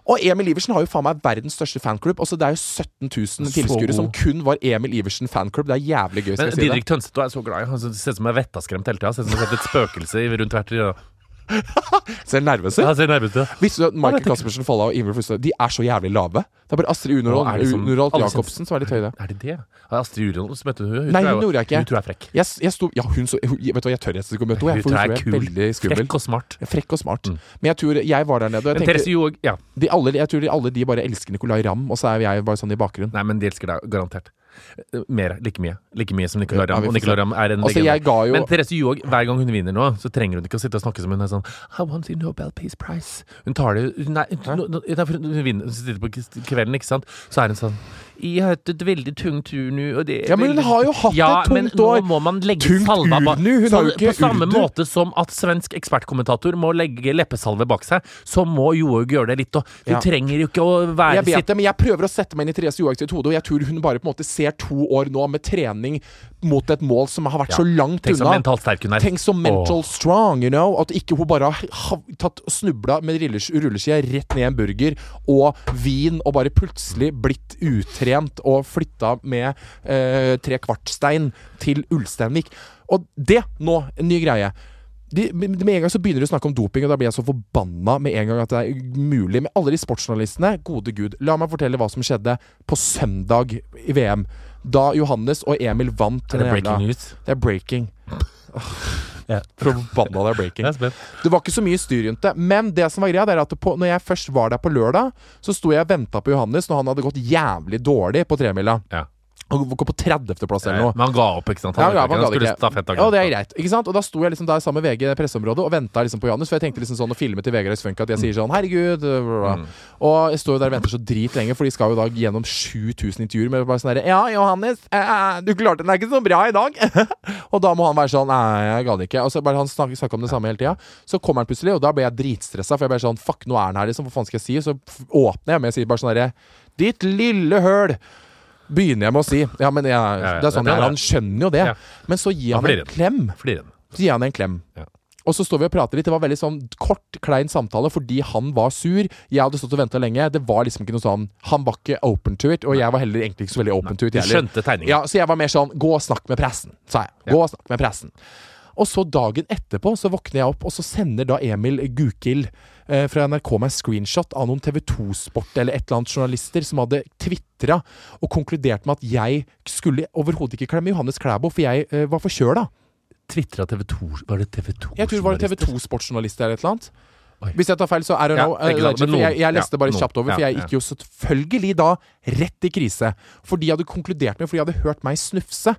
Og Emil Iversen har jo faen meg verdens største fanklubb. Altså, det er jo 17 000 Så tilskuere som kun var Emil Iversen fanklubb. Det er jævlig gøy. Men jeg si. Didrik Tønseth er så glad i. Han ser ut som jeg er vettaskremt hele tida. Ser ut som jeg har sett et spøkelse rundt hvert. Ser nervøs ut. Han ser nervøs ut. Visste du at Michael. Caspersen Falla og Ingvild Flustad De er så jævlig lave? Det er bare Astrid det Unorholt som- Jacobsen som er litt høye. Er det det? Ja, Astrid som møtte hun. hun Nei, hun gjorde jeg ikke. Hun tror jeg er frekk. Jeg, jeg sto, ja, hun så, hun, vet du hva, jeg tør nesten ikke å møte henne. Hun tror jeg er kul. veldig skummel. Frekk og smart. Frekk og smart. Mm. Men jeg tror jeg var der nede, og jeg Men tenkte Therese Johaug Ja. de alle, Jeg tror de, alle de bare elsker Nicolay Ramm, og så er jeg bare sånn i bakgrunnen. Nei, men de elsker deg garantert. Mer. Like mye. Like mye som Nicolay Ramm. Ja, og Nicolai. Ramm er en Altså, legende. jo Men Therese Johaug, hver gang hun vinner nå, så trenger hun ikke å sitte og snakke som hun er sånn I want the Nobel Peace Prize. Hun tar det Nei, hun, hun, hun, hun vinner Hun sitter på kvelden, ikke sant, så er hun sånn Jeg har hatt et veldig tungt tur nå, og det er Ja, men hun veldig- har jo hatt ja, et tungt år! nå må man legge Tungt salva bak. urnu, hun har jo ikke På samme urdu. måte som at svensk ekspertkommentator må legge leppesalve bak seg, så må Johaug gjøre det litt. òg. du Ja. trenger jo ikke å være Jeg vet sitt det, men jeg prøver å sette meg inn i Therese Johaug sitt hode, og jeg tror hun bare på en måte ser to år nå med trening mot et mål som har vært Ja. så langt Tenk så unna. mentalt sterk hun er. Tenk så mental oh. strong, you know. At ikke hun bare har tatt snubla med rulleskia rett ned i en burger og vin, og bare plutselig blitt utrent og flytta med eh, tre kvartstein til Ulsteinvik. Og det, nå, en ny greie. De, med en gang så begynner de å snakke om doping, og da blir jeg så forbanna med en gang at det er mulig. Med alle de sportsjournalistene, gode gud, la meg fortelle hva som skjedde på søndag i VM. Da Johannes og Emil vant Er det breaking news? Det er breaking. Ja. Forbanna det er breaking. Det var ikke så mye styr rundt det. Men det som var greia, det er at på, når jeg først var der på lørdag, så sto jeg og venta på Johannes når han hadde gått jævlig dårlig på tremila. Ja. Han kom på 30.-plass eller noe. Men han ga opp, ikke sant? Han, ja, han det skulle stafettdagen. Ja, det er greit. Ikke sant? Og da sto jeg liksom der sammen med VG presseområdet og venta liksom på Janus. For jeg tenkte liksom sånn å filme til Vegard Funke at jeg sier sånn Herregud. bla, bla, bla. Mm. Og jeg står jo der og venter så dritlenge, for de skal jo da gjennom 7000 intervjuer med bare sånn herre Ja, Johannes, eh, du klarte den er ikke så bra i dag. og da må han være sånn Nei, jeg ga det ikke. Og så bare han snakker, snakker om det samme hele tida. Så kommer han plutselig, og da ble jeg dritstressa, for jeg ble sånn Fuck, nå er han her, liksom. Hva faen skal jeg si? Og så åpner jeg med å si bare sånn herre Ditt lille høl! Begynner jeg med å si. Ja, men jeg, det er sånn jeg er. Han skjønner jo det. Men så gir Han en klem. Så gir han en klem. Og så står vi og prater litt. Det var veldig sånn kort, klein samtale fordi han var sur. Jeg hadde stått og venta lenge. Det var liksom ikke noe sånn Han var ikke open to it, og jeg var heller egentlig ikke så veldig open to it. Jeg skjønte tegningen. Ja, så jeg var mer sånn Gå og snakk med pressen, sa jeg. Gå og snakk med pressen. Og så dagen etterpå så våkner jeg opp, og så sender da Emil Gukild eh, fra NRK meg screenshot av noen TV2 Sport eller et eller annet journalister som hadde tvitra og konkludert med at jeg skulle overhodet ikke klemme Johannes Klæbo, for jeg eh, var forkjøla. Tvitra TV 2 Var det TV 2? Jeg tror det var TV2 Sportsjournalister eller et eller annet. Oi. Hvis jeg tar feil, så er det Ja, men for jeg, jeg leste ja, bare kjapt over, for jeg gikk jo selvfølgelig da rett i krise. For de hadde konkludert med, for de hadde hørt meg snufse.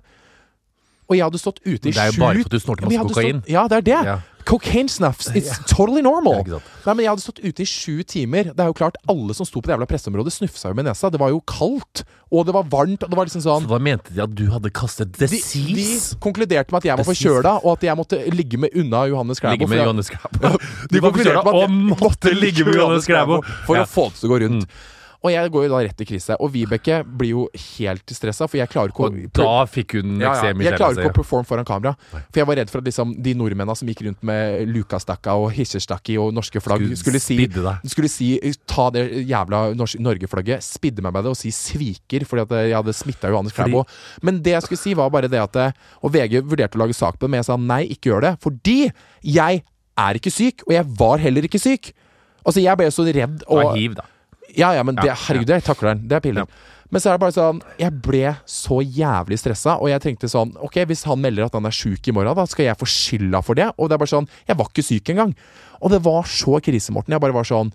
Og jeg hadde stått ute i Det er jo sju bare fordi du snorter masse kokain. Ja, det er det. Ja. Cocaine snuffs. It's totally normal. Ja. Nei, men Jeg hadde stått ute i sju timer. Det er jo klart, Alle som sto på det jævla presseområdet, snufsa jo med nesa. Det var jo kaldt, og det var varmt. Og det var liksom sånn Så da mente de at du hadde kastet de, disease? de konkluderte med at jeg var forkjøla, og at jeg måtte ligge med unna Johannes Klæbo. Ligge med Johannes Klæbo. De konkluderte med at jeg måtte ligge med Johannes Klæbo. for Ja. å få det til å gå rundt. Og jeg går jo da rett i krise. Og Vibeke blir jo helt stressa, for jeg klarer ikke Og å da fikk hun ja, ja. Jeg klarer ikke å performe foran kamera. For jeg var redd for at liksom, de nordmennene som gikk rundt med Lukastakka og Hissestakki og norske flagg, Skulle skulle, si skulle si Ta det jævla Norge-flagget, spidde meg med det og si 'sviker', fordi at jeg hadde smitta Johannes Klæbo. Men det jeg skulle si, var bare det at eh, Og VG vurderte å lage sak på det, men jeg sa nei, ikke gjør det. Fordi jeg er ikke syk, og jeg var heller ikke syk. Altså, jeg ble så redd Det var og hiv, da. Ja, ja, men det, herregud, jeg takler den. Det er piller. Men så er det bare sånn Jeg ble så jævlig stressa, og jeg tenkte sånn Ok, hvis han melder at han er sjuk i morgen, da skal jeg få skylda for det? Og det er bare sånn Jeg var ikke syk engang. Og det var så krise, Morten. Jeg bare var sånn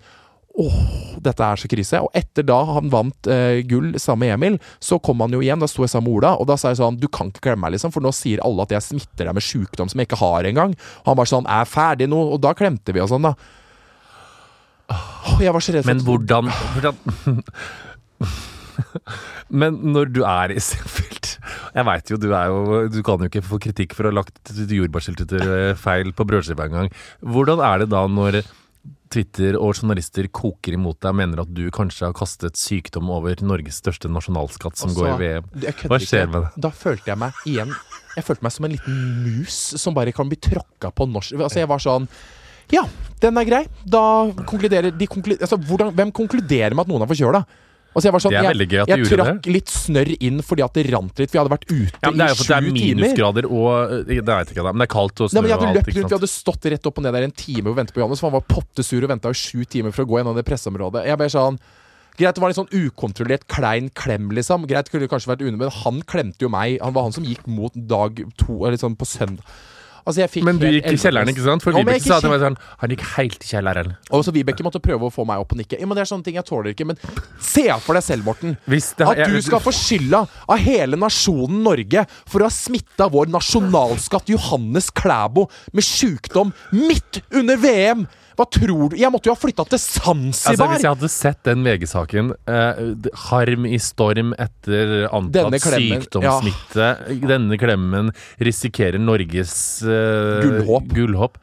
Åh, dette er så krise. Og etter da han vant eh, gull sammen med Emil, så kom han jo igjen. Da sto jeg sammen med Ola, og da sa jeg sånn Du kan ikke klemme meg, liksom, for nå sier alle at jeg smitter deg med sjukdom som jeg ikke har engang. Og han bare sånn Er ferdig nå? Og da klemte vi og sånn, da. Åh, jeg var så redd for Men hvordan, hvordan Men når du er i Seefeld Jeg veit jo, du jo Du kan jo ikke få kritikk for å ha lagt jordbærsyltetøy feil på brødskiva engang. Hvordan er det da når Twitter og journalister koker imot deg mener at du kanskje har kastet sykdom over Norges største nasjonalskatt som Også, går i VM? Hva skjer med det? Da følte jeg meg igjen Jeg følte meg som en liten mus som bare kan bli tråkka på norsk Altså, jeg var sånn Ja, den er grei. Da konkluderer de konkluder, altså, hvordan, Hvem konkluderer med at noen er forkjøla? Altså, jeg var sånn, Det er veldig gøy at jeg gjorde trakk litt snørr inn fordi at det rant litt. Vi hadde vært ute Ja, i sju er fordi det er minusgrader og Det vet ikke jeg, men det er kaldt og Nei, snø men jeg hadde løpt rundt, Vi hadde stått rett opp og ned der en time og ventet på Johannes, for han var pottesur og venta i sju timer for å gå gjennom det presseområdet. Jeg ble sånn Greit, det var en sånn ukontrollert klein klem, liksom. Greit, kunne kanskje vært unna, men han klemte jo meg. Han var han som gikk mot dag to, eller sånn på søndag. Altså, jeg Men du gikk i kjelleren, ikke sant? For Ja, Vibeke sa at meg sånn Han gikk helt i kjelleren. Og så Vibeke måtte prøve å få meg opp og nikke. Ja, men Det er sånne ting jeg tåler ikke. Men se for deg selv, Morten. Det- At du skal få skylda av hele nasjonen Norge for å ha smitta vår nasjonalskatt Johannes Klæbo med sjukdom midt under VM! Hva tror du? Jeg måtte jo ha flytta til Altså, Zanzibar! hvis jeg hadde sett den VG-saken, eh, harm i storm etter antatt klemmen, sykdomssmitte, denne klemmen risikerer Norges eh, Gullhåp. gullhåp.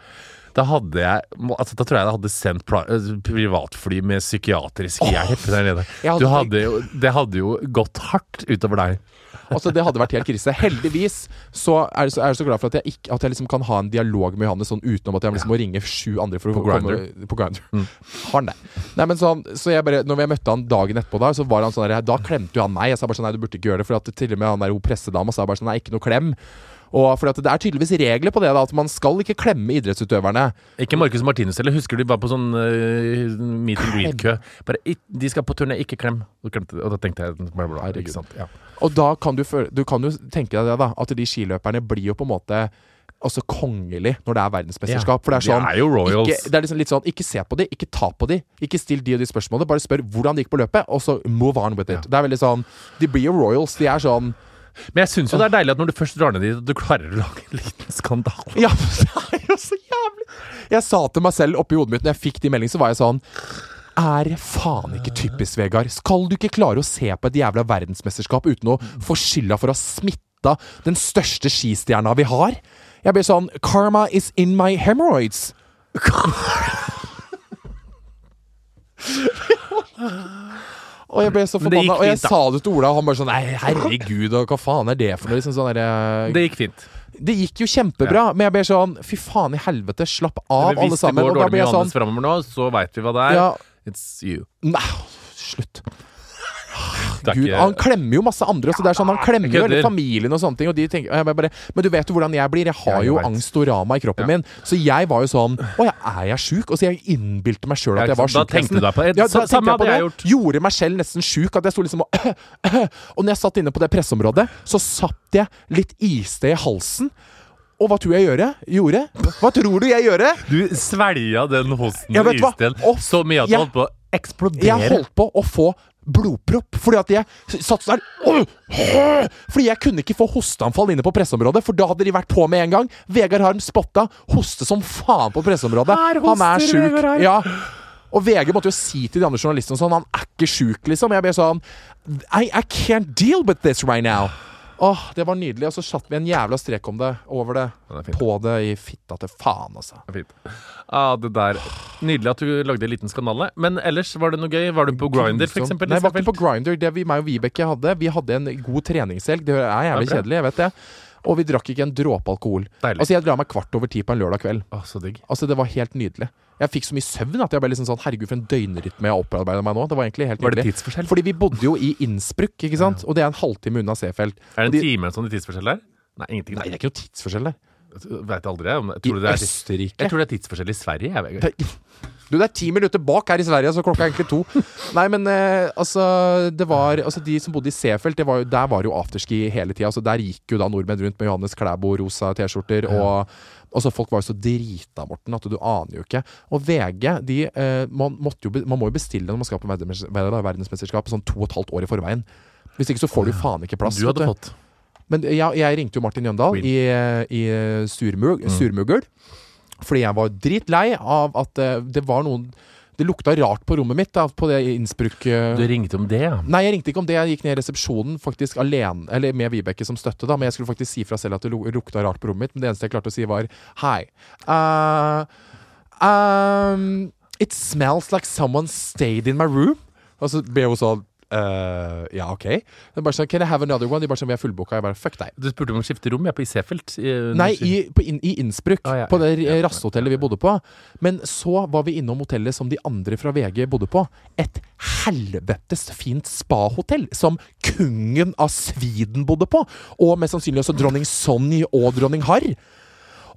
Da hadde jeg altså, Da tror jeg jeg hadde sendt eh, privatfly med psykiatrisk hjelp der nede. Hadde jo, det hadde jo gått hardt utover deg. Altså, det hadde vært helt krise. Heldigvis så er jeg så, så glad for at jeg, ikke, at jeg liksom kan ha en dialog med Johannes sånn utenom at jeg liksom må ringe sju andre for å På komme Grindr. På Grindr. Mm. Har han det? Nei, men sånn, så jeg bare, når jeg møtte han dagen etterpå, da Så var han sånn der, Da klemte jo han meg. Jeg sa bare sånn Nei, du burde ikke gjøre det. For at til og med han der hun pressedama sa bare sånn Nei, ikke noe klem. Og for at det er tydeligvis regler på det, da at man skal ikke klemme idrettsutøverne. Ikke Marcus Martinus heller. Husker du var på sånn uh, meet and greet-kø? Bare De skal på turné, ikke klem. Og, da tenkte jeg bla, bla, ikke sant? Ja. Og da kan du, føle, du kan jo tenke deg det, da. At de skiløperne blir jo på en måte altså kongelig når det er verdensmesterskap. For det er de sånn er jo royals. Ikke, det er liksom litt sånn, ikke se på de, ikke ta på de, ikke still de og de spørsmålene. Bare spør hvordan det gikk på løpet, og så move on with it. Ja. Det er veldig sånn De blir jo royals. De er sånn Men jeg syns jo det er deilig at når du først drar ned dit, at du klarer å lage en liten skandale. Ja, det er jo så jævlig! Jeg sa til meg selv oppi hodet mitt når jeg fikk de meldingene, så var jeg sånn er faen ikke typisk, Vegard? Skal du ikke klare å se på et jævla verdensmesterskap uten å få skylda for å ha smitta den største skistjerna vi har? Jeg ble sånn Karma is in my hemorrhoids. Og jeg ble så forbanna. Og jeg fint, sa det til Ola, og han bare sånn Nei, herregud, hva faen er det for noe? Liksom sånn der, Det gikk fint. det gikk jo kjempebra, men jeg ble sånn Fy faen i helvete, slapp av, alle alle hvis det går dårlig med Johannes sånn framover nå, så veit vi hva det er. Ja, It's you. nei, slutt. Gud, ikke- han klemmer jo masse andre Så Det er sånn, Han klemmer jo hele familien og sånne ting. Og de tenker, og bare, men du vet jo hvordan jeg blir. Jeg har jo angstorama i kroppen min. Så jeg var jo sånn Å ja, er jeg sjuk? Og så jeg innbilte meg sjøl at jeg var sjuk. Da tenkte du deg på- ja, da samme hadde jeg det. gjort. Gjorde meg selv nesten sjuk. At jeg sto liksom og Og når jeg satt inne på det presseområdet, så satt jeg litt iste i halsen. Og hva tror jeg gjøre? gjorde? Hva tror du jeg gjorde? Du svelga den hosten og isten så mye at du holdt på å eksplodere. Jeg holdt på å få blodpropp fordi at jeg satt sånn der Fordi jeg kunne ikke få hosteanfall inne på presseområdet, for da hadde de vært på med en gang. Vegard Harm spotta hoste som faen på presseområdet. Han er sjuk. Ja. Og VG måtte jo si til de andre journalistene sånn Han er ikke sjuk, liksom. Jeg ble sånn I, I can't deal with this right now. Åh, det var nydelig. Og så satt vi en jævla strek om det, over det, det på det, i fitta til faen, altså. Det Fint. Ah, det der. Nydelig at du lagde en liten skandale. Men ellers, var det noe gøy? Var du på Grinder, eksempel? Nei, jeg var ikke på Grindr. Det vi, meg og Vibeke hadde, vi hadde en god treningshelg. Det er jævlig det er kjedelig, jeg vet det. Og vi drakk ikke en dråpe alkohol. Deilig. Altså, jeg drar meg kvart over ti på en lørdag kveld. Å, så digg. Altså, det var helt nydelig. Jeg fikk så mye søvn at jeg ble liksom sånn Herregud, for en døgnrytme jeg opparbeida meg nå. Det var egentlig helt Var det tidsforskjell? Fordi vi bodde jo i Innsbruck, ikke sant? Og det er en halvtime unna Seefeld. Er det de- en time sånn i tidsforskjell der? Nei, ingenting. Nei, det er ikke noe tidsforskjell der. Veit aldri. jeg, Jeg I det er, Østerrike. jeg tror det er tidsforskjell i Sverige. Jeg, Du, det er ti minutter bak her i Sverige, så klokka er egentlig to. Nei, men eh, altså Det var Altså, de som bodde i Seefeld, var jo, der var jo afterski hele tida. Altså, der gikk jo da nordmenn rundt med Johannes Klæbo rosa T-skjorter. Og altså, folk var jo så drita, Morten, at du aner jo ikke. Og VG, de eh, man, jo, man må jo bestille når man skal på verdensmesterskap sånn to og et halvt år i forveien. Hvis ikke så får du faen ikke plass. Du hadde fått. men jeg, jeg ringte jo Martin Jøndal i, i surmug, surmugl. Fordi jeg var dritlei av at eh, det var noen Det lukta rart på rommet mitt da, på det Innsbruck eh, Du ringte om det, ja. Nei, jeg ringte ikke om det. Jeg gikk ned i resepsjonen faktisk alene, eller med Vibeke som støtte, da. Men jeg skulle faktisk si fra selv at det lukta rart på rommet mitt. Men det eneste jeg klarte å si, var hei. Uh, um, it smells like someone stayed in my room. Og så ble hun sånn eh, ja, OK. Det er bare sånn, Can I have another one? De bare sånn, vi er fullbooka. Jeg bare fuck deg. Du spurte om å skifte rom. Jeg er på Isefelt. I- Nei, i, på in, i Innsbruck. Ah, ja, på det ja, ja. rasthotellet vi bodde på. Men så var vi innom hotellet som de andre fra VG bodde på. Et helvetes fint spahotell som kongen av Sweden bodde på. Og mest sannsynlig også dronning Sonny og dronning Harr.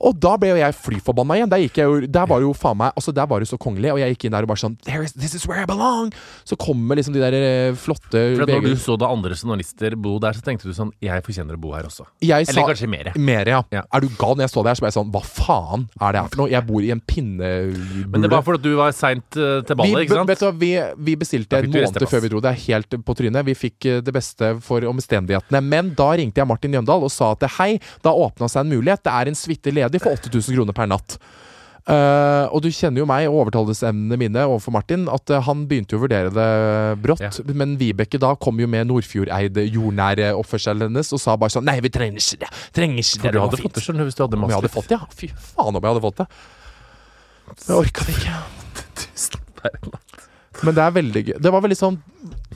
Og da ble jo jeg fly forbanna igjen. Der, gikk jeg jo, der var jo faen meg Altså der var det så kongelig, og jeg gikk inn der og bare sånn There is, This is where I belong! Så kommer liksom de der eh, flotte For når du så da andre journalister bo der, så tenkte du sånn Jeg fortjener å bo her også. jeg Eller kanskje mer. Mer, ja. Ja. Er du gal? Når jeg så det her, så ble jeg sånn Hva faen er det her for noe? Jeg bor i en pinnebule. Men det var fordi du var seint uh, til ballet, ikke sant? Vet du, vi, vi bestilte en måned før vi dro. Det er helt på trynet. Vi fikk eh, det beste for omstendighetene. Men da ringte jeg Martin Jøndal og sa at hei, da åpna seg en mulighet. Det er en suite ledig for 8000 kroner per natt. Uh, og du kjenner jo meg og overtalelsesevnene mine overfor Martin, at uh, han begynte jo å vurdere det brått. Ja. Men Vibeke da kom jo med Nordfjordeide, jordnære oppførselen hennes og sa bare sånn Nei, vi trenger ikke det. Trenger ikke For det. du hadde fått det, skjønner du, hvis du hadde Om jeg hadde fått det, ja. Fy faen om jeg hadde fått det. Jeg orka det ikke. tusen per natt. Men det er veldig gøy. Det var veldig sånn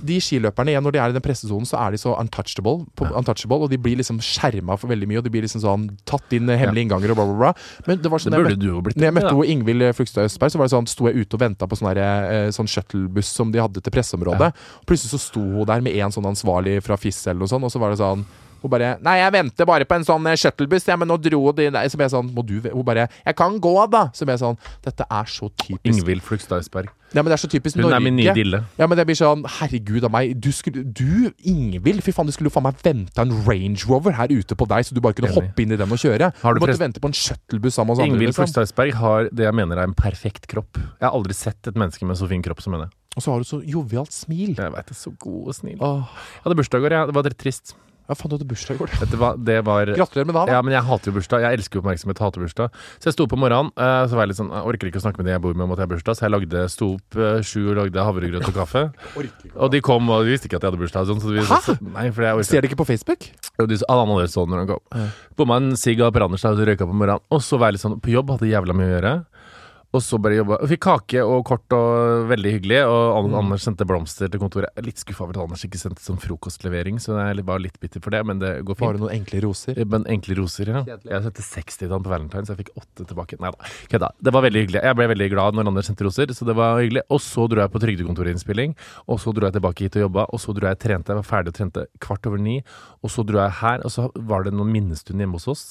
De skiløperne igjen, når de er i den pressesonen, så er de så untouchable, på, untouchable og de blir liksom skjerma for veldig mye. Og de blir liksom sånn tatt inn hemmelige innganger og bla, bla, bla. Men det var sånn det burde du jo blitt når jeg møtte ja. Ingvild Flugstad Østberg, så var det sånn, sto jeg ute og venta på sånn, eh, sånn shuttlebuss som de hadde til presseområdet. Plutselig så sto hun der med en sånn ansvarlig fra FIS eller noe sånt, og så var det sånn hun bare 'Nei, jeg venter bare på en sånn eh, shuttlebuss, ja, men nå dro de der.' Så ble jeg sånn Må du Hun bare 'Jeg kan gå, da.' Så ble jeg sånn Dette er så typisk Ingvild Flugstad Østberg. Ja, men det er så typisk Hun Norge. er min nye dille. Ja, men det blir sånn Herregud av meg. Du, skulle, du Ingvild, fy faen, du skulle jo faen meg venta en Range Rover her ute på deg, så du bare kunne Enig. hoppe inn i den og kjøre. Har du du måtte vente på en shuttlebuss sammen med oss. Ingvild Liksom. Flugstad Østberg har det jeg mener er en perfekt kropp. Jeg har aldri sett et menneske med så fin kropp som henne. Og så har du så jovialt smil. Jeg veit det, så god og snill. Åh, Jeg hadde bursdag i går, jeg. Det var litt trist. Ja, faen, du hadde bursdag i går. Dette var, det var Gratulerer med dagen. Ja, men jeg hater jo bursdag. Jeg elsker jo oppmerksomhet, hater bursdag. Så jeg sto opp om morgenen, uh, så var jeg litt sånn Jeg orker ikke å snakke med de jeg bor med om at jeg har bursdag, så jeg lagde, sto opp uh, sju og lagde havregrøt og kaffe. Og de kom, og de visste ikke at jeg hadde bursdag. Sånn, så de, Hæ? så, nei, for jeg orker. Ser de ikke på Facebook? Jo, de, alle andre så når de kom. Bomma en sigg av Branders og så røyka på morgenen. Og så var jeg litt sånn på jobb, hadde jævla mye å gjøre. Og så bare jobba. Fikk kake og kort og veldig hyggelig. Og Anders sendte blomster til kontoret. Jeg er Litt skuffa over at Anders ikke sendte sånn frokostlevering, så jeg var litt bitter for det, men det går fint. Bare noen enkle roser. Men enkle roser, ja. Kjedelig. Jeg sendte 60 til han på Valentine, så jeg fikk 8 tilbake. Nei da, kødda. Det var veldig hyggelig. Jeg ble veldig glad når Anders sendte roser, så det var hyggelig. Og så dro jeg på trygdekontorinnspilling, og så dro jeg tilbake hit og jobba, og så dro jeg og trente. Jeg var ferdig og trente kvart over ni, og så dro jeg her, og så var det noen minnestund hjemme hos oss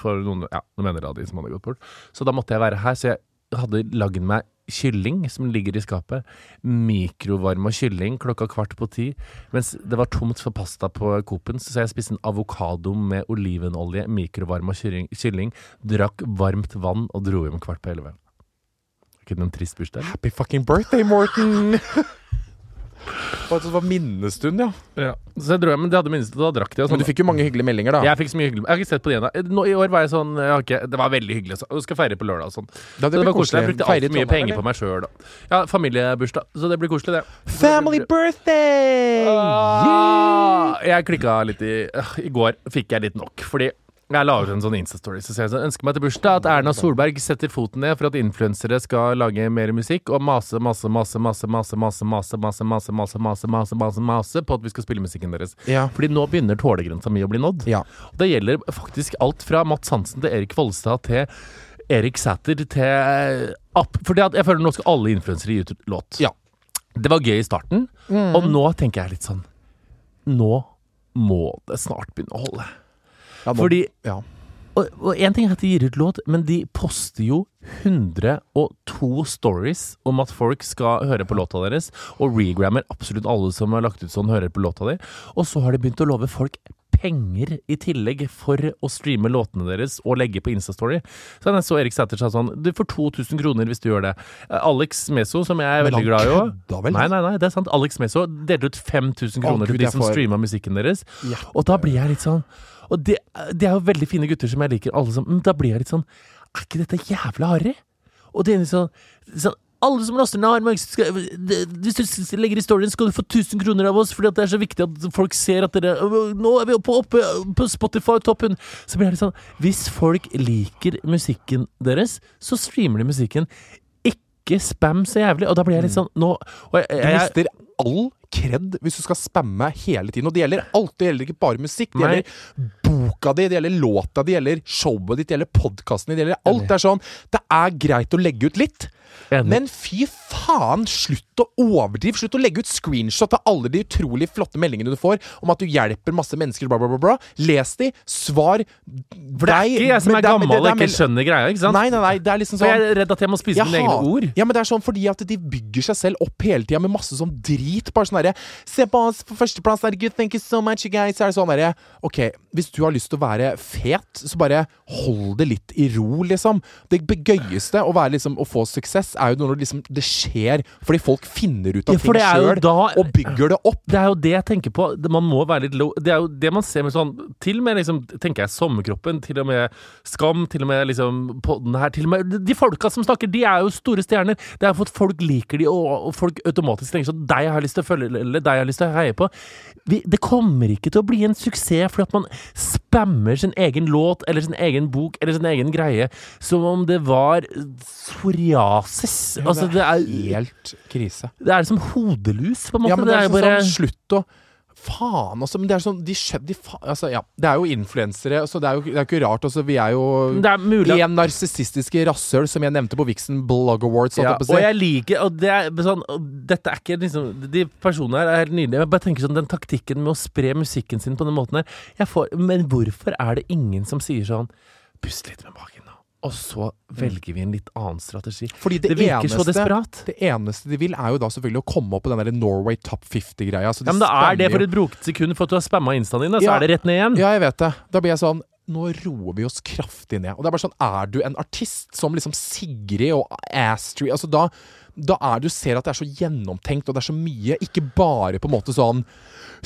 for noen, ja, noen venner av de som hadde gått bort. Så da måtte jeg være her, så jeg hadde lagd meg kylling som ligger i skapet. Mikrovarma kylling klokka kvart på ti. Mens det var tomt for pasta på Coop-en, så jeg spiste en avokado med olivenolje, mikrovarma kylling, drakk varmt vann og dro hjem kvart på elleve. Ikke noen trist bursdag? Happy fucking birthday, Morten! Og det var minnestund, ja. Ja. Så jeg dro hjem, men det hadde minst, da drakk de. Men sånn. du fikk jo mange hyggelige meldinger, da. Jeg fikk så mye hyggelig Jeg har ikke sett på det ennå. I år var jeg sånn jeg har ikke, Det var veldig hyggelig. Så. Skal feire på lørdag og sånn. Ja, Så det var koselig. Jeg brukte altfor mye Trondheim, penger eller? på meg sjøl. Ja, familiebursdag. Så det blir koselig, det. Family birthday! Ah, jeg klikka litt i øh, I går fikk jeg litt nok, fordi jeg la ut en sånn Insta-story Så sier jeg sånn, ønsker meg til bursdag at Erna Solberg setter foten ned for at influensere skal lage mer musikk, og mase, mase, mase, mase, mase, mase, mase, mase, mase, mase, mase, mase, mase, mase på at vi skal spille musikken deres. Ja. Fordi nå begynner tålegrensa mi å bli nådd. Ja. Og Det gjelder faktisk alt fra Mats Hansen til Erik Volstad til Erik Sæther til app. Fordi at jeg føler nå skal alle influensere gi ut låt. Ja. Det var gøy i starten, og nå tenker jeg litt sånn Nå må det snart begynne å holde. Ja, nå- Fordi ja. og, en ting er at de gir ut låt, men de poster jo 102 stories om at folk skal høre på låta deres, og regrammer absolutt alle som har lagt ut sånn, hører på låta di. Og så har de begynt å love folk penger i tillegg for å streame låtene deres og legge på Instastory. Så jeg så Erik Sæther sa sånn Du får 2000 kroner hvis du gjør det. Alex Meso, som jeg er veldig glad i òg? Nei, nei, nei, det er sant. Alex Meso delte ut 5000 kroner Gud, til de som får- streama musikken deres. Ja. Og da blir jeg litt sånn Og det, det er jo veldig fine gutter som jeg liker, alle som Men da blir jeg litt sånn Er ikke dette jævla harry? Og det er sånn, sånn alle som laster ned Armag, skal- hvis du legger i storyen, skal du få 1000 kroner av oss, fordi at det er så viktig at folk ser at dere Nå er vi oppe, oppe på Spotify toppen! Så blir det litt sånn Hvis folk liker musikken deres, så streamer de musikken. Ikke spam så jævlig. Og da blir jeg litt sånn nå og jeg, Du jeg, jeg, mister all kred hvis du skal spamme hele tiden. Og det gjelder alt. Det gjelder ikke bare musikk. Det gjelder boka di, det gjelder låta, det gjelder showet ditt, det gjelder podkasten din. Det gjelder alt. Det er sånn Det er greit å legge ut litt. Enig. Men fy faen, slutt å overdrive. Slutt å legge ut screenshot av alle de utrolig flotte meldingene du får om at du hjelper masse mennesker, bla, bla, bla. bla. Les de, svar for det er ikke jeg som er gammel og ikke skjønner greia, ikke sant? Nei, nei, nei. Det er liksom For sånn jeg er redd at jeg må spise mine egne ord. Ja, men det er sånn fordi at de bygger seg selv opp hele tida med masse sånn drit. Bare sånn derre Se på oss på førsteplass, herregud, thank you so much, you guys. Så er det sånn derre Ok, hvis du har lyst til å være fet, så bare hold det litt i ro, liksom. Det gøyeste å være liksom å få suksess, er jo når liksom det skjer fordi folk finner ut av Ja, ting det sjøl og bygger det opp. Det er jo det jeg tenker på. Det- Man må være litt low. Det er jo det man ser med sånn Til og med liksom, tenker jeg Sommerkroppen, til og med Skam, til og med liksom podden her Til og med De folka som snakker, de er jo store stjerner. Det er for at folk liker de, og, og folk automatisk tenker sånn Deg har jeg lyst til å følge, eller deg jeg har lyst til å heie på. Vi, det kommer ikke til å bli en suksess fordi at man spammer sin egen låt eller sin egen bok eller sin egen greie som om det var psoriasis. Altså, det er, helt krise. det er som hodelus, på en måte. Ja, men det er, jo sånn, bare sånn Slutt å Faen, altså. Men det er sånn De de altså, ja, Det er jo influensere, så det er jo det er ikke rart. Altså, vi er jo Det er mulig en narsissistiske rasshøl, som jeg nevnte på Vixen Blog Awards. Ja, og jeg liker Og det er sånn og Dette er ikke liksom De personene her er helt nydelige. Jeg bare tenker sånn Den taktikken med å spre musikken sin på den måten her får, Men hvorfor er det ingen som sier sånn Pust litt med magen. Og så velger vi en litt annen strategi. Fordi det, Det virker så desperat. det eneste de vil, er jo da selvfølgelig å komme opp på den der Norway Top 50-greia. Ja, men da er det for et broket sekund for at du har spamma instaen din, da, så Ja. er det rett ned igjen. Ja, jeg vet det. Da blir jeg sånn Nå roer vi oss kraftig ned. Og det er bare sånn Er du en artist som liksom Sigrid og Astrid Altså da da er du ser at det er så gjennomtenkt, og det er så mye. Ikke bare på en måte sånn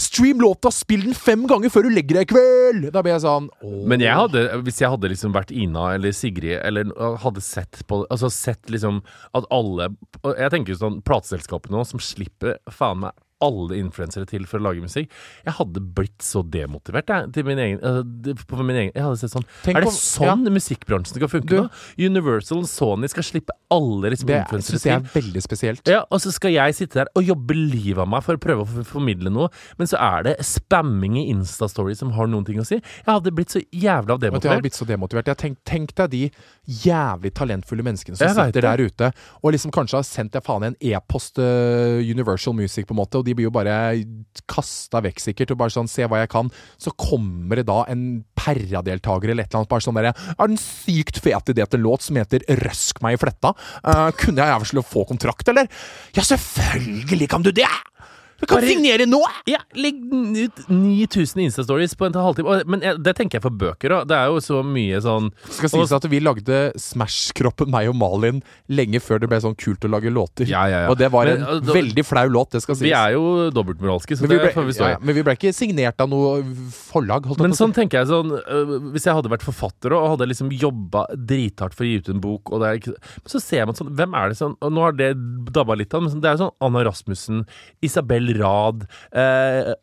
Stream låta, spill den fem ganger før du legger deg i kveld! Da blir jeg sånn åh. Men jeg hadde, hvis jeg hadde liksom vært Ina eller Sigrid, eller hadde sett på Altså sett liksom at alle Jeg tenker jo sånn plateselskapene nå, som slipper faen meg alle influensere til for å lage musikk. Jeg hadde blitt så demotivert jeg, til min egen, uh, min egen Jeg hadde sett sånn Tenk Er det om, sånn musikkbransjen skal funke Du- nå? Universal og Sony skal slippe alle liksom, influensere til. Det er veldig spesielt. Ja, og så skal jeg sitte der og jobbe livet av meg for å prøve å formidle noe, men så er det spamming i Instastory som har noen ting å si. Jeg hadde blitt så jævla demotivert. jeg hadde blitt så demotivert. Jeg tenk, tenk deg de jævlig talentfulle menneskene som Jeg sitter der ute og liksom kanskje har sendt deg faen en e-post uh, Universal Music, på en måte, og de blir jo bare kasta vekk sikkert, og bare sånn 'se hva jeg kan'. Så kommer det da en Perra-deltaker eller et eller annet bare sånn derre 'Er den sykt fet idé til en låt som heter 'Røsk meg i fletta'? Uh, kunne jeg jævlig få kontrakt, eller? Ja, selvfølgelig kan du det! Du kan Bare- signere nå! Ja, legg ut 9000 Insta-stories på en halvtime. Men jeg, det tenker jeg for bøker òg. Det er jo så mye sånn skal sies at vi lagde Smash-kroppen, meg og Malin, lenge før det ble sånn kult å lage låter. Ja, ja, ja. Og det var Men, en da- veldig flau låt, det skal sies. Vi er jo dobbeltmoralske, så men, vi det ble, får vi stå i. ja, men vi ble ikke signert av noe forlag, holdt Men sånn tenker jeg sånn øh, Hvis jeg hadde vært forfatter og hadde liksom jobba drithardt for å gi ut en bok, og det er ikke så ser man sånn Hvem er det sånn Og nå har det dabba litt av, men sånn, det er jo sånn Anna Rasmussen, Isabel Rad eh,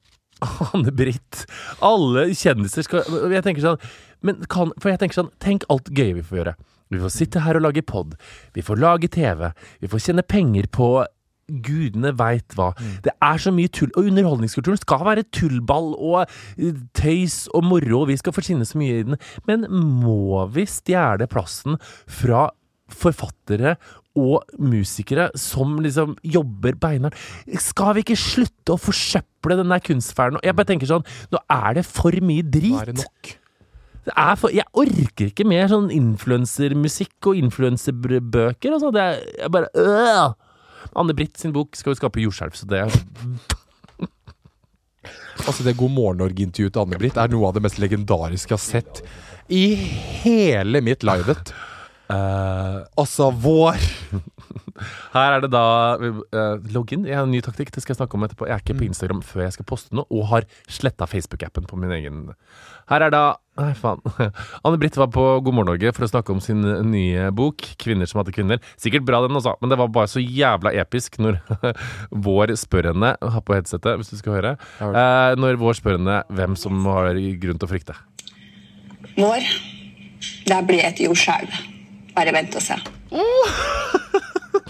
Anne-Britt Alle kjendiser skal Jeg tenker sånn men kan, For jeg tenker sånn Tenk alt gøye vi får gjøre. Vi får sitte her og lage pod. Vi får lage TV. Vi får tjene penger på Gudene veit hva. Det er så mye tull. Og underholdningskulturen skal være tullball og eh, tøys og moro, og vi skal forsvinne så mye i den. Men må vi stjele plassen fra forfattere og musikere som liksom jobber beinhardt? Skal vi ikke slutte å forsøple den der kunstferden? Jeg bare tenker sånn, nå er det for mye drit. Nå er det nok. Det er for, jeg orker ikke mer sånn influensermusikk og influenserbøker. Altså. Det er jeg bare øh. Anne-Britt sin bok skal jo skape jordskjelv, så det Altså Det God morgen Norge-intervjuet til Anne-Britt er noe av det mest legendariske jeg har sett i hele mitt livet. Uh, altså, vår Her er det da uh, login. Jeg har en ny taktikk. Det skal jeg snakke om etterpå. Jeg er ikke på Instagram før jeg skal poste noe, og har sletta Facebook-appen på min egen Her er da Nei, faen. Anne-Britt var på God morgen Norge for å snakke om sin nye bok, 'Kvinner som hadde kvinner'. Sikkert bra, den også, men det var bare så jævla episk når vår spør henne Ha på headsetet, hvis du skal høre. Uh, når vår spør henne hvem som har grunn til å frykte. Vår, det blir et jordskjelv. Bare vent og se.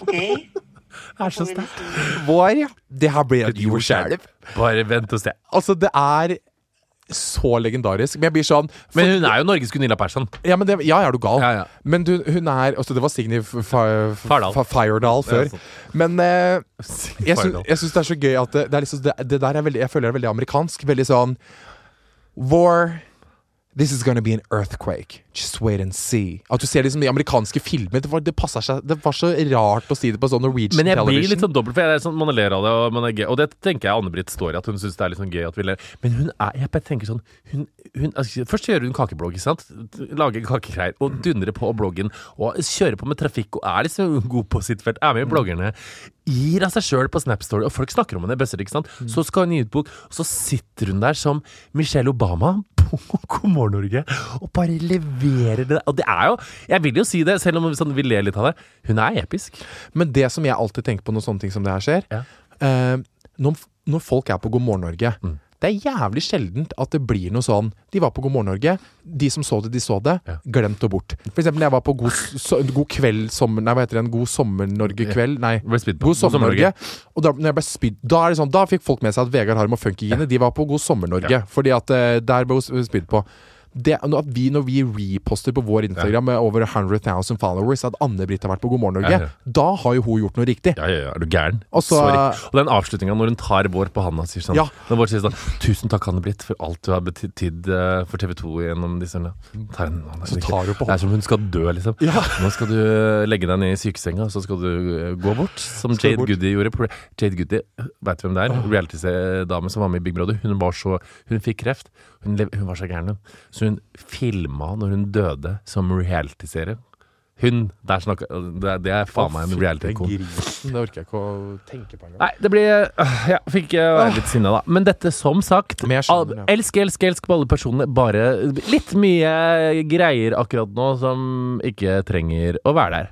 OK? Det er så sterkt. Vår, ja. Det her blir et jordskjelv. Bare vent og se. Altså, det er så legendarisk. Men jeg blir sånn for, Men hun er jo Norges Gunilla Persson. Ja, men det, ja, er du gal? Ja, ja. Men du, hun er altså Det var Signy F- F- Fardal. F- Fyredal før. Men eh, jeg syns jeg syns det er så gøy at det, det, er liksom, det, det der er veldig Jeg føler det er veldig amerikansk. Veldig sånn War This is gonna be an earthquake. Just wait and see. At du ser liksom i amerikanske filmer. Det var, det seg Det var så rart å si det på sånn Norwegian Men jeg blir litt sånn dobbelt, for jeg er sånn, man ler av det, og, man er gøy. og det tenker jeg Anne-Britt står i, at hun syns det er litt sånn gøy at vi ler. Men hun er Jeg bare tenker sånn hun, hun, altså, Først gjør hun kakeblogg, ikke sant? Lager kakegreier og dundrer på bloggen og kjører på med trafikk og er liksom god på sitt felt. Er med i bloggerne. Gir av seg sjøl på Snapstory, og folk snakker om henne bøsser, ikke sant? Så skal hun gi ut bok, og så sitter hun der som Michelle Obama God morgen Norge og bare leverer det. Og det er jo Jeg vil jo si det, selv om sånn, vi ler litt av det. Hun er episk. Men det som jeg alltid tenker på når sånne ting som det her skjer Ja. eh, når, når folk er på God morgen Norge Mm. Det er jævlig sjeldent at det blir noe sånn De var på God morgen Norge. De som så det, de så det. Ja. Glemt og bort. For eksempel når jeg var på God, so, god kveld sommer... Nei, hva heter det? En God sommer-Norge-kveld? Nei. God sommer-Norge. Og da, når jeg ble spydd, da, er sånn, da fikk folk med seg at Vegard Harm og Funkygine De var på God sommer-Norge. Fordi at uh, der ble hun spydd på. Det, at vi, når vi reposter på vår Instagram med over 100 000 followers at Anne-Britt har vært på God morgen Norge, da har jo hun gjort noe riktig. Ja, ja, ja, er du gæren? Og så- Sorry. Og den avslutninga når hun tar vår på handa sier sånn Ja. Når vår sier sånn Tusen takk, Anne-Britt, for alt du har betydd eh, for TV 2 gjennom disse årene. Så tar hun på Det er som hun skal dø, liksom. Ja. Nå skal du eh, legge deg ned i sykesenga, så skal du eh, gå bort. Som Jade bort. Goody gjorde. Jade Goody, veit du hvem det er? Reality-dame som var med i Big Brother. Hun var så Hun fikk kreft. Hun, hun var så gæren, hun. Så hun filma når hun døde som reality-serie. Hun der snakka det, det er faen meg en reality-ikon. Det orker jeg ikke å tenke på engang. Nei, det blir øh, Ja, fikk være litt sinna, da. Men dette, som sagt Men skjønner al- Elsk, elsk, elsk på alle personene. Bare litt mye greier akkurat nå som ikke trenger å være der.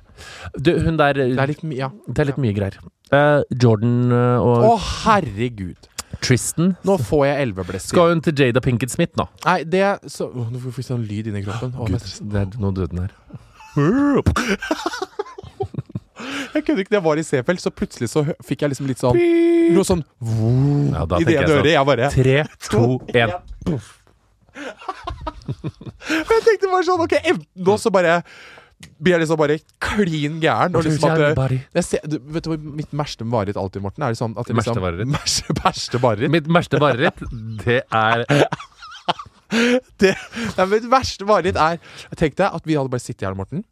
Du, hun der Det er litt Ja. Det er litt mye greier. Uh, Jordan øh, og Å, herregud. Tristan Nå får jeg elveblesker. Skal hun til Jada Pinkett Smith nå? Nei, det så, Åh, Nå får vi sånn lyd inni kroppen. Åh, Gud, det er, nå døde den her. jeg kunne ikke. Jeg var i Seefeld, så plutselig så hø- fikk jeg liksom litt sånn Noe sånn Ja, da I det tenker jeg sånn. øret. Jeg bare Tre, to, én. Men jeg tenkte bare sånn Ok, enten nå så bare blir jeg liksom bare klin gæren. Og liksom at jeg ser, du, Vet du hva mitt verste mareritt alltid, Morten? Er sånn at det Verste liksom? Verste, mareritt. Mitt verste mareritt, det er Det, nei, mitt verste mareritt er Tenk deg at vi hadde bare sittet her, Morten,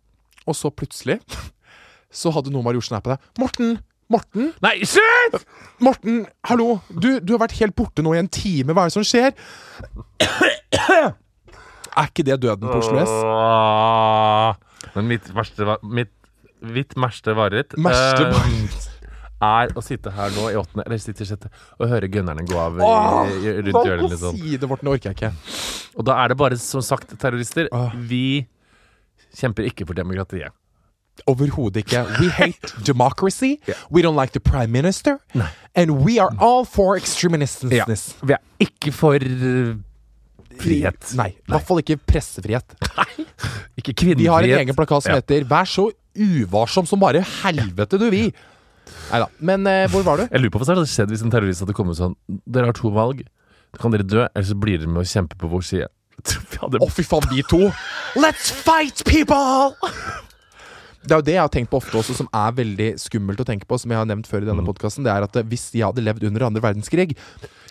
og så plutselig så hadde noen bare gjort sånn her på deg. Morten! Morten! Nei, slutt! Morten, hallo! Du, du har vært helt borte nå i en time. Hva er det som skjer? Er ikke det døden på Oslo S? Men mitt verste Mitt, mitt verste mareritt eh, er å sitte her nå i åttende eller sitte i sjette og høre gunnerne gå av Åh, i, rundt hjørnet. Sånn. Si det, Morten. Orker jeg ikke. Og da er det bare som sagt, terrorister, Åh. vi kjemper ikke for demokratiet. Overhodet ikke. We hate democracy. We don't like the prime minister. And we are all for extremismness. Vi er ikke for eh, frihet. Nei. I hvert fall ikke pressefrihet. Nei. Ikke kvinnefrihet. De har en egen plakat som heter 'Vær så uvarsom som bare helvete du vil'. Nei da. Men eh, hvor var du? Jeg lurer på hva som hadde skjedd hvis en terrorist hadde kommet sånn Dere har to valg. Da kan dere dø, eller så blir dere med å kjempe på vår side. Å, hadde Å, fy faen, vi to! Let's fight, people! Det er jo det jeg har tenkt på ofte også, som er veldig skummelt å tenke på, som jeg har nevnt før i denne podkasten. Det er at eh, hvis jeg hadde levd under andre verdenskrig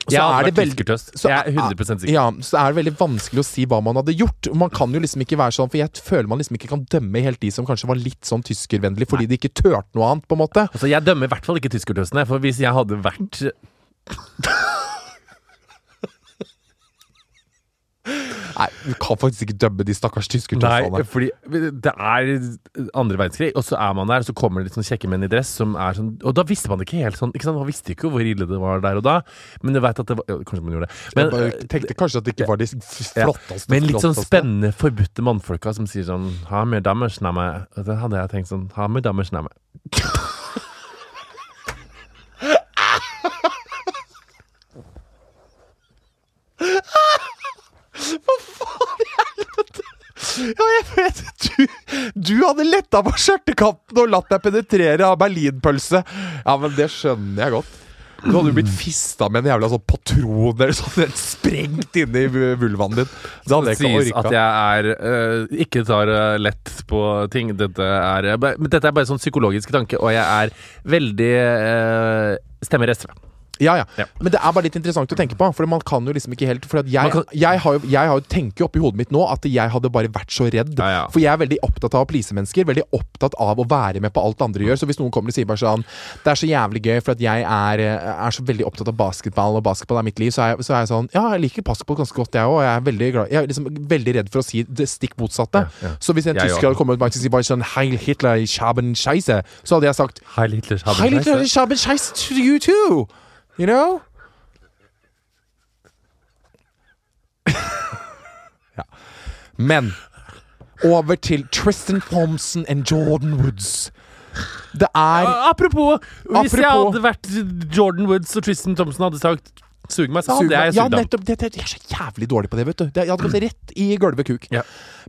så Jeg er hadde vært tyskertøst. Jeg er 100 sikker. Ja, så er det veldig vanskelig å si hva man hadde gjort. Man kan jo liksom ikke være sånn, for jeg føler man liksom ikke kan dømme helt de som kanskje var litt sånn tyskervennlige fordi de ikke turte noe annet, på en måte. Altså, jeg dømmer i hvert fall ikke tyskertøstene, for hvis jeg hadde vært Nei, du kan faktisk ikke dømme de stakkars Nei, tyskertøstene. fordi det er andre verdenskrig, og så er man der, og så kommer det litt sånn kjekke menn i dress som er sånn Og da visste man ikke helt sånn ikke sant? Man visste ikke hvor ille det var der og da, men du veit at det var ja, Kanskje man gjorde det. Men, jeg tenkte kanskje at det ikke var de flotteste Ja. men litt sånn spennende, forbudte mannfolka som sier sånn Ha med dammersnamme. Og Da hadde jeg tenkt sånn Ha med dammersnamme. Ja, jeg vet Du, du hadde letta på skjørtekanten og latt deg penetrere av berlinpølse. Ja, men det skjønner jeg godt. Du hadde jo blitt fista med en jævla sånn patron eller sånn sprengt inni vulvaen din. Det hadde jeg ikke sies at jeg er uh, ikke tar øh, lett på ting. Dette er, men dette er bare sånn psykologisk tanke, og jeg er veldig uh, Stemmer SV. Ja, ja. Ja. Men det er bare litt interessant å tenke på, for man kan jo liksom ikke helt For jeg, kan- jeg, har jo, jeg har jo tenker oppi hodet mitt nå at jeg hadde bare vært så redd. Ja, ja. For jeg er veldig opptatt av å please mennesker. Veldig opptatt av å være med på alt andre gjør. Så hvis noen kommer og sier bare sånn Det er så jævlig gøy, for at jeg er, er så veldig opptatt av basketball, og basketball er mitt liv, så er, jeg, så er jeg sånn Ja, jeg liker basketball ganske godt, jeg òg. Jeg er veldig glad Jeg er liksom veldig redd for å si det stikk motsatte. Så hvis en tysker hadde kommet og bare sagt sånn Heil Hitler, Schaben Scheisse, så hadde jeg sagt Heil Hitler, Schaben Scheisse to you know? ja. Men over til Tristan Thompson and Jordan Woods. Det er Apropos, hvis jeg hadde vært Jordan Woods og Tristan Thompson hadde sagt 'sug meg', så hadde jeg sugd ham. nettopp. Det, det, jeg er så jævlig dårlig på det, vet du. Jeg hadde gått rett i gulvet kuk. Ja.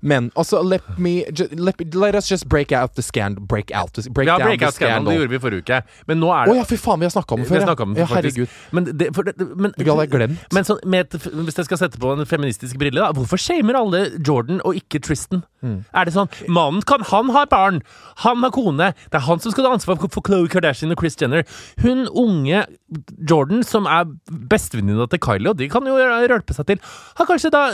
Men altså, let me let, let us just break out the scandal. Break out the, break Ja, down the breakout scandal, det gjorde vi forrige uke. Men nå er Å oh, ja, fy faen, vi har snakka om det før. har om det, ja, herregud. Men, det, for, det, men, Det glemt. men sånn, med hvis jeg skal sette på en feministisk brille, da, hvorfor shamer alle Jordan og ikke Tristan? Mm. Er det sånn Mannen kan Han har barn! Han har kone! Det er han som skal ta ansvar for, Khloé Kardashian og Chris Jenner. Hun unge Jordan, som er bestevenninna til Kylie, og de kan jo rølpe seg til, har kanskje da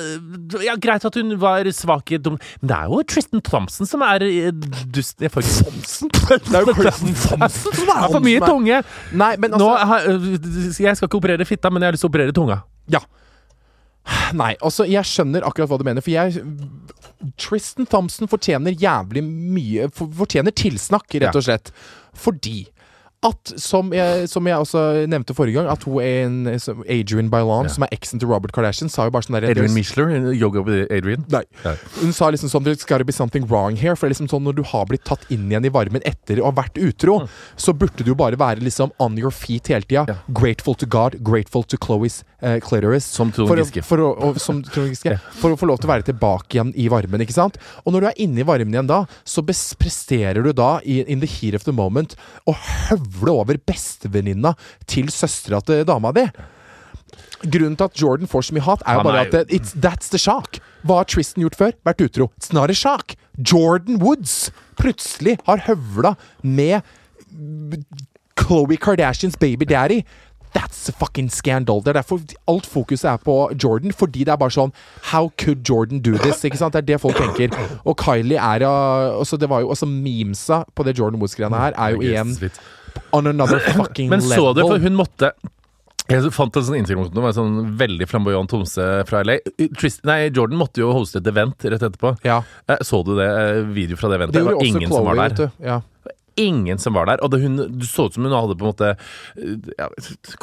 Ja, greit at hun var svak i dum... Men det er jo Tristan Thompson som er eh, dust Jeg får ikke Thompson! Det er jo Tristan Thompson som er for mye tunge! Nei, men altså Nå, jeg skal ikke operere fitta, men jeg har lyst til å operere tunga. Ja. Nei, altså, jeg skjønner akkurat hva du mener, for jeg Tristan Thompson fortjener jævlig mye Fortjener tilsnakk, rett og slett. Fordi at, som jeg, som jeg også nevnte forrige gang, at hun er en som Adrian Bailan, Ja. som er eksen til Robert Kardashian, sa jo bare sånn der Adrian Mishler, yoga with Adrian. Nei. Nei. Hun sa liksom sånn There's gotta be something wrong here. For det er liksom sånn når du har blitt tatt inn igjen i varmen etter å ha vært utro, så burde du jo bare være liksom on your feet hele tida. Mm. Ja. Grateful to God, grateful to Chloés uh, clitoris. Som Trond Giske. for, å, få lov til å være tilbake igjen i varmen, ikke sant? Og når du er inne i varmen igjen da, så presterer du da, i, in the heat of the moment, å høvle over bestevenninna til søstera til dama di. Grunnen til at Jordan får så mye hat, er jo bare at det, it's, that's the shock. Hva har Tristan gjort før? Vært utro. It's not a shock. Jordan Woods plutselig har høvla med Khloe Kardashians baby daddy. That's a fucking scandal. Det er derfor alt fokuset er på Jordan. Fordi det er bare sånn How could Jordan do this? Ikke sant? Det er det folk tenker. Og Kylie er ja også, Det var jo også memesa på det Jordan Woods-greiene her, er jo igjen on another fucking Men så level. du, for hun måtte jeg fant en sånn Instagram-konto med en sånn veldig flamboyant homse fra LA. Trist, nei, Jordan måtte jo hoste et event rett etterpå. Ja. Eh, Så du det eh, video fra det eventet? Det Det var ingen Chloe, som var der. Ja. Ingen som var der. Og det, hun, du så ut som hun hadde på en måte eh, ja,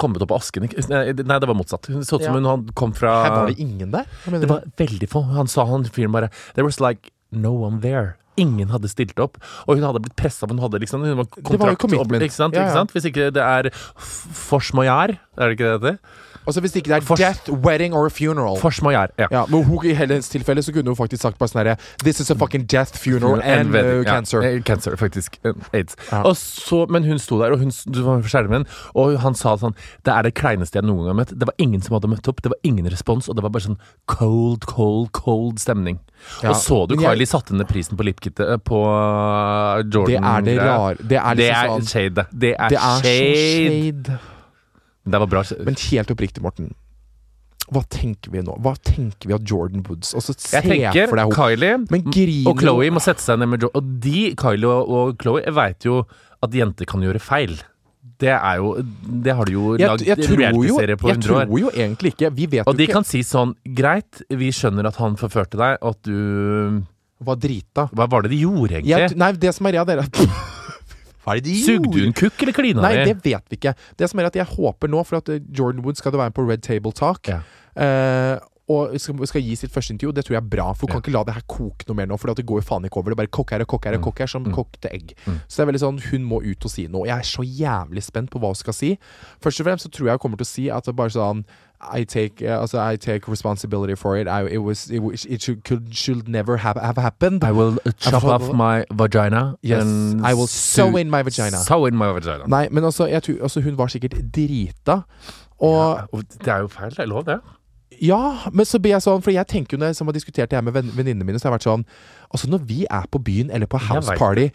kommet opp av asken. Nei, nei, det var motsatt. Hun så ut som Ja. hun kom fra Her var det ingen der? Det var veldig få. Han sa han fyren bare There was like no one there. Ingen hadde stilt opp. Og hun hadde blitt pressa. Hun hadde liksom hun var Det var jo kontrakt commitment. Ikke sant? Ja, ja. Ikke sant? Hvis ikke det er force majeure, er det ikke det det heter? Altså Hvis ikke det er Fors- death, wedding or a funeral. Force majeure, ja. ja, men hun, I hennes tilfelle så kunne hun faktisk sagt bare sånn herre This is a fucking death, funeral and, uh, cancer. ja. cancer. Eh, faktisk. Eh, Aids. Ja. Og så, men hun sto der, og hun du var på skjermen, og han sa sånn Det er det kleineste jeg noen gang har møtt. Det var ingen som hadde møtt opp, det var ingen respons, og det var bare sånn cold, cold, cold stemning. Og så du Kylie satte ned prisen på lipkittet på Jordan? Det er det rare Det er Det liksom er sånn shade. Det er, Det er så shade. shade. Var. Men helt oppriktig, Morten. Hva tenker vi nå? Hva tenker vi av Jordan Woods? altså, se Jeg tenker for deg Kylie og Chloé må sette seg ned med Jordan. Og de, Kylie og, og Chloé, veit jo at jenter kan gjøre feil. Det er jo Det har de jo jeg, lagd jeg, jo, på 100 år. tror jo egentlig ikke Vi vet Og jo de kan si sånn Greit, vi skjønner at han forførte deg, og at du Hva drita. Hva var det de gjorde, Jeg, egentlig? nei, det som er greia, dere Hva er det de Sugde du en kukk, eller klina Nei, det vet vi ikke. Det som er at Jeg håper nå, for at Jordan Wood skal være på Red Table Talk. Ja. eh, og skal, skal gi sitt første intervju. Det tror jeg er bra. For hun Ja. kan ikke la det her koke noe mer nå. For det går jo faen ikke over. Det er bare kokk her og kokk her og Mm. kokk her som Mm. kokte egg. Mm. Så det er veldig sånn hun må ut og si noe. Jeg er så jævlig spent på hva hun skal si. Først og fremst så tror jeg hun kommer til å si at det bare sånn I take, uh, altså, I take responsibility for it. I, it was It, it should, could, should never have, have happened. I will chop off my vagina Yes, I will sew in my vagina. Sew in my vagina. Nei, men altså, jeg tror, altså hun var sikkert drita. Og Ja, og det er jo feil. Det er lov, det. Ja, men så blir jeg sånn For jeg tenker jo når jeg som har diskutert det her med venn- venninnene mine, så har jeg vært sånn Altså, når vi er på byen eller på house vet party,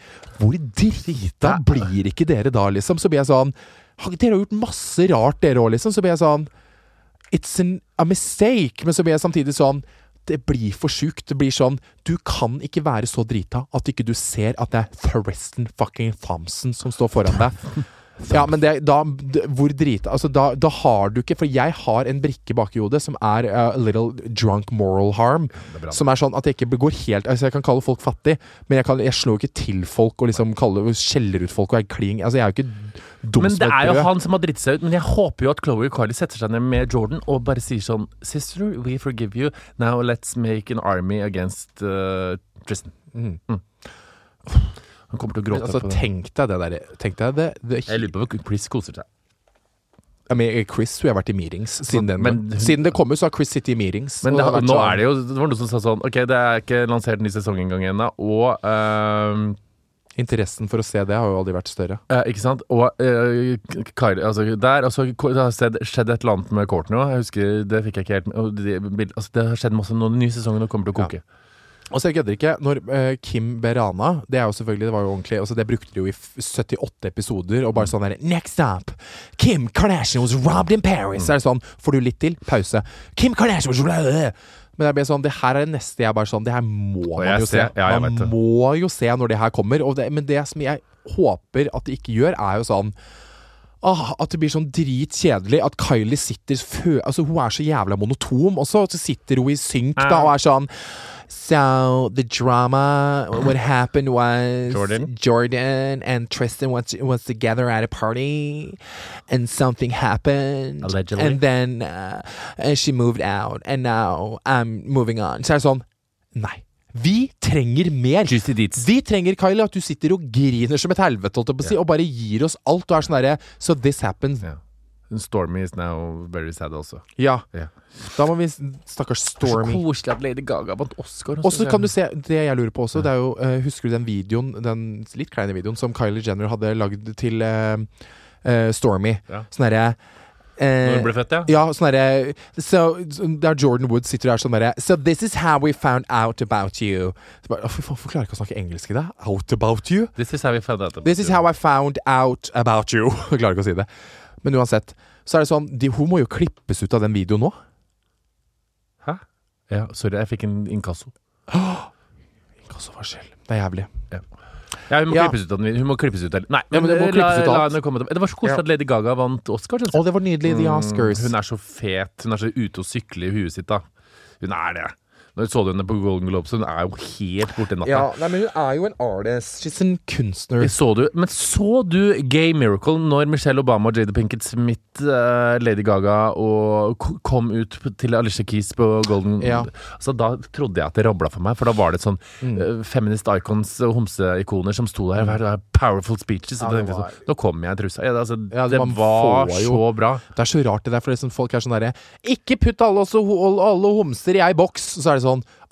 hvor drita blir ikke dere da, liksom? Så blir jeg sånn «Ha- Dere har gjort masse rart, dere òg, liksom. Så blir jeg sånn It's an, a mistake. Men så blir jeg samtidig sånn det blir for sjukt. Det blir sånn Du kan ikke være så drita at ikke du ser at det er Thureston fucking Thompson som står foran deg. Ja, men det, da Hvor drita Altså, da, da har du ikke For jeg har en brikke bak i hodet som er uh, a little drunk moral harm. er bra. Som er sånn at jeg ikke går helt Altså, jeg kan kalle folk fattig, men jeg, kan, jeg slår ikke til folk og liksom kaller, skjeller ut folk og er kling Altså, jeg er jo ikke dum Men det er jo han som har dritt seg ut. Men jeg håper jo at Chloé Kylie setter seg ned med Jordan og bare sier sånn Sister, we forgive you. Now let's make an army against uh, Tristan. Mhm. Han kommer til å Men gråte altså, tenk deg det der Tenk deg det, det Jeg lurer på hvor Chris koser seg. I mean, Chris tror jeg har vært i meetings siden den Men- Siden det kom ut, så har Chris sittet i meetings. Men det, har nå sånn- er det jo Det var noen som sa sånn Ok, det er ikke lansert ny sesong engang ennå, og uh, Interessen for å se det har jo aldri vært større. Uh, Ikke sant? Og uh, Kylie Altså, der altså, Det har skjedd, skjedd et eller annet med Courtney òg. Jeg husker Det fikk jeg ikke helt med. Det, altså, det har skjedd masse nå. Den nye sesongen kommer til å Ja. Og så jeg kødder ikke. Når uh, Kim Berana Det er jo selvfølgelig Det var jo ordentlig altså Det brukte de jo i f- 78 episoder. Og bare sånn der Next up! Kim Kardashian was robbed in Paris. Så er det sånn Får du litt til? Pause. Kim Kardashian was robbed. Men det ble sånn Det her er det neste jeg bare sånn Det her må man jo ser- se. ja, man må jo se når det her kommer. Og det, men det som jeg håper at det ikke gjør, er jo sånn Ah, at det blir sånn dritkjedelig at Kylie sitter fø... Altså, hun er så jævla monotom også. Og så sitter hun i synk da og er sånn So the drama, what happened was Jordan? Jordan and Tristan was, was together at a party, and something happened. Allegedly. And then uh, and she moved out, and now I'm moving on. Så er det sånn Nei. Vi trenger mer. Vi trenger, Kylie, at du sitter og griner som et helvete, si, og bare gir oss alt. Og er sånn derre So this happens. Ja. Stormy is now very sad also. Ja. Yeah. Da må vi Stakkars Stormy. Så koselig at Lady Gaga vant Oscar. Og så kan du se, det jeg lurer på også, det er jo uh, Husker du den videoen, den litt kleine videoen som Kylie Jenner hadde lagd til uh, uh, Stormy? Ja. Sånn herre eh, Når hun ble født, ja. ja, sånn derre so, Der Jordan Wood sitter der sånn derre So this is how we found out about you. Så bare, Fy faen, klarer ikke å snakke engelsk i det? Out about you? This is how we found out about This is you. how I found out about you. Klarer ikke å si det. Men uansett, så er det sånn de, Hun må jo klippes ut av den videoen nå. Hæ? Ja, sorry, jeg fikk en inkasso. Inkassovarsel. Det er jævlig. Ja, hun må Ja. klippes ut av den. Hun må klippes ut av Nei, Ja, men det la- ut la komme Det var så koselig Ja. at Lady Gaga vant Oscar. synes jeg. Å, det var nydelig. The Mm, Oscars. Hun er så fet. Hun er så ute og sykler i huet sitt, da. Hun er det. Når jeg så du henne på Golden Globes, hun er jo helt borte i natta. Ja, nei, men hun er jo en artist. She's en kunstner. Så du, men så du Gay Miracle når Michelle Obama og Jada Pinkett Smith, uh, Lady Gaga og kom ut til Alicia Keys på Golden Ja. Så Da trodde jeg at det rabla for meg, for da var det sånn Mm. uh, feminist icons og homseikoner som sto der. Det var Powerful speeches. Ja, det tenkte var- sånn, Nå kommer jeg i trusa. Ja, det, altså, det man var jo- så bra. Det er så rart det der, for det sånn, folk er sånn derre Ikke putt alle, også, alle homser i ei boks! Så er det sånn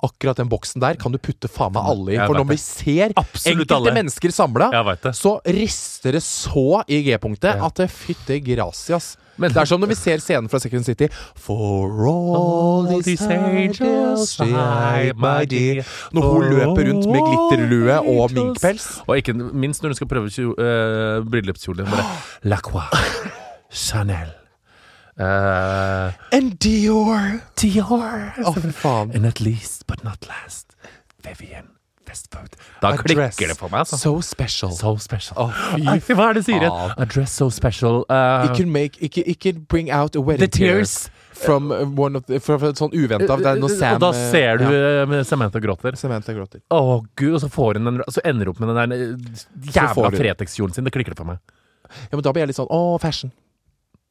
Akkurat den boksen der kan du putte faen meg alle i. For når vi ser Absolutt enkelte alle. mennesker samla, så rister det så i G-punktet at det fytte gracias. Men- det er som når vi ser scenen fra Second City. For all these angels my dear. Når hun løper rundt med glitterlue og minkpels. Og ikke minst når hun skal prøve uh, bryllupskjolen. bryllupskjole. Bare La Chanel, Eh, And Dior! Dior. Oh, faen. And at least, but not last, Vivian Westwood. Da A dress klikker det for meg, altså. So special. So special. Oh, fy, hva er det de sier igjen? A dress so special. Uh, It can make It can, it can bring out a wedding the tears. From uh, one of the, fra et sånn uventa og da eh, ser du ja, Samantha gråter. Samantha gråter. Å gud, og så får hun den Så ender hun opp med den der jævla Fretex-kjolen sin. Det klikker det for meg. Ja, men da blir jeg litt sånn Å, fashion.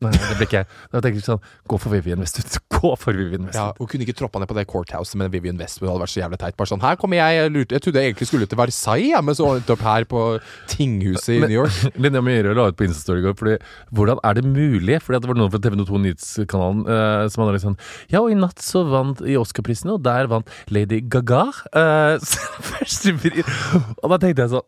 Nei, det blir ikke jeg. Da tenker jeg sånn Gå for Vivian Westwood. Gå for Vivian Ja, Hun kunne ikke troppa ned på det courthouset med Vivian Westwood. Det hadde vært så jævlig teit. Bare sånn Her kommer jeg. Jeg, lurte, jeg trodde jeg egentlig skulle til Versailles, ja, men så endte jeg opp her på tinghuset i Men- New York. Linnea Myhre la ut på Instastory i går. Fordi, hvordan er det mulig? Fordi det var noen fra TV2 Nyhetskanalen eh, som hadde liksom Ja, og i natt så vant i Oscar-prisen, og der vant Lady Gaga. Eh, første pris. og da tenkte jeg sånn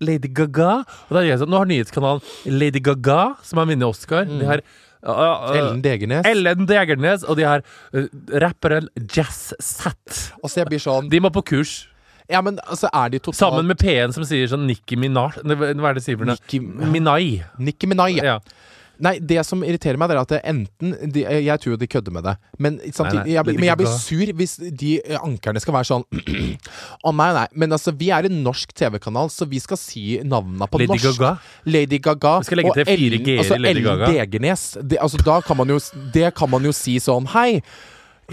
Lady Gaga? Og da er jeg sånn, Nå har nyhetskanalen Lady Gaga, som har vunnet Oscar. De har uh, uh, Ellen Degernes. Ellen Degernes, og de har uh, rapperen Jazz Sat. Altså, jeg blir sånn De må på kurs. Ja, men altså, er de totalt Sammen med P1 som sier sånn Nicki Minaj Hva er det de sier for noe? Nicki- Minaj. Nicki Minaj. Ja. Nei, det som irriterer meg, det er at det enten de, Jeg tror jo de kødder med det, men samtidig nei, jeg, Lady Men jeg blir sur hvis de eh, ankerne skal være sånn Å nei, nei. Men altså, vi er en norsk TV-kanal, så vi skal si navnene på Lady norsk. Gaga. Lady Gaga. Vi skal legge til fire g-er i altså, Lady Ellen Degernes. Det, altså, da kan man jo, det kan man jo si sånn Hei.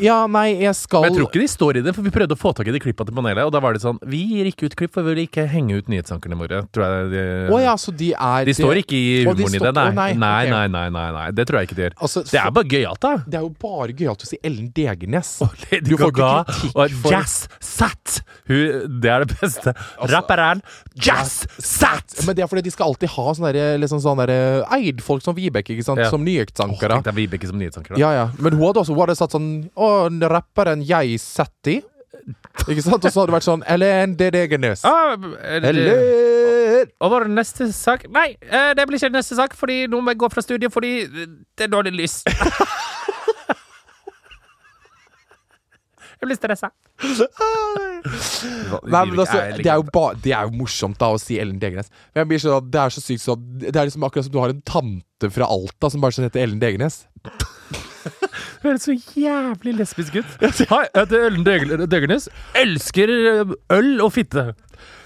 Ja, nei, jeg skal Men jeg tror ikke de står i det, for vi prøvde å få tak i de klippa til panelet, og da var det sånn Vi gir ikke ut klipp, for vi vil ikke henge ut nyhetsankerne våre. Tror jeg de, Å ja, så de er de står ikke i humoren de i det, nei. nei, Nei, nei, nei, nei, nei. Det tror jeg ikke de gjør. Altså, Det er bare gøyalt, da. Det er jo bare gøyalt å si Ellen Degernes. Lady Du får ikke Gaga og Jazz Sat! Hun, det er det beste. Rapperen Jazz Sat! Men det er fordi de skal alltid ha sånne, der, liksom sånne der, eid folk som Vibeke, ikke sant? Ja. som nyhetsankere. Oh, Vibeke som nyhetsanker. Ja, ja. Men hun hadde også hun hadde satt sånn Å, rapperen jeg Setti. Ikke sant? Og så hadde det vært sånn Ellen Dedegenes. Ah, det- Eller Og vår neste sak Nei, eh, det blir ikke neste sak, fordi nå må jeg gå fra studio fordi det er dårlig lys. Jeg blir stressa. Nei, men altså, det er, jo ba, det er jo morsomt da å si Ellen Degernes. Men jeg blir sånn, Det er så sykt sånn Det er liksom akkurat som du har en tante fra Alta som bare heter Ellen Degernes. Det høres så jævlig lesbisk ut. Hei, jeg heter Ellen Døg- Døgernes. Elsker eh, øl og fitte.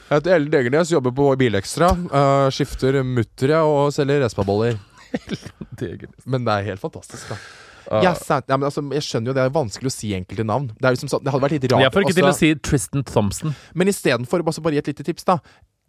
Jeg heter Ellen Degernes, jobber på Bilekstra. Uh, skifter muttere og selger respaboller. Men det er helt fantastisk, da. Uh, Ja. Ja, men altså, jeg skjønner jo det er vanskelig å si enkelte navn. Det, er liksom så, det hadde vært litt rart. Jeg får ikke til å si Tristan Thompson. Men istedenfor bare, bare gi et lite tips, da.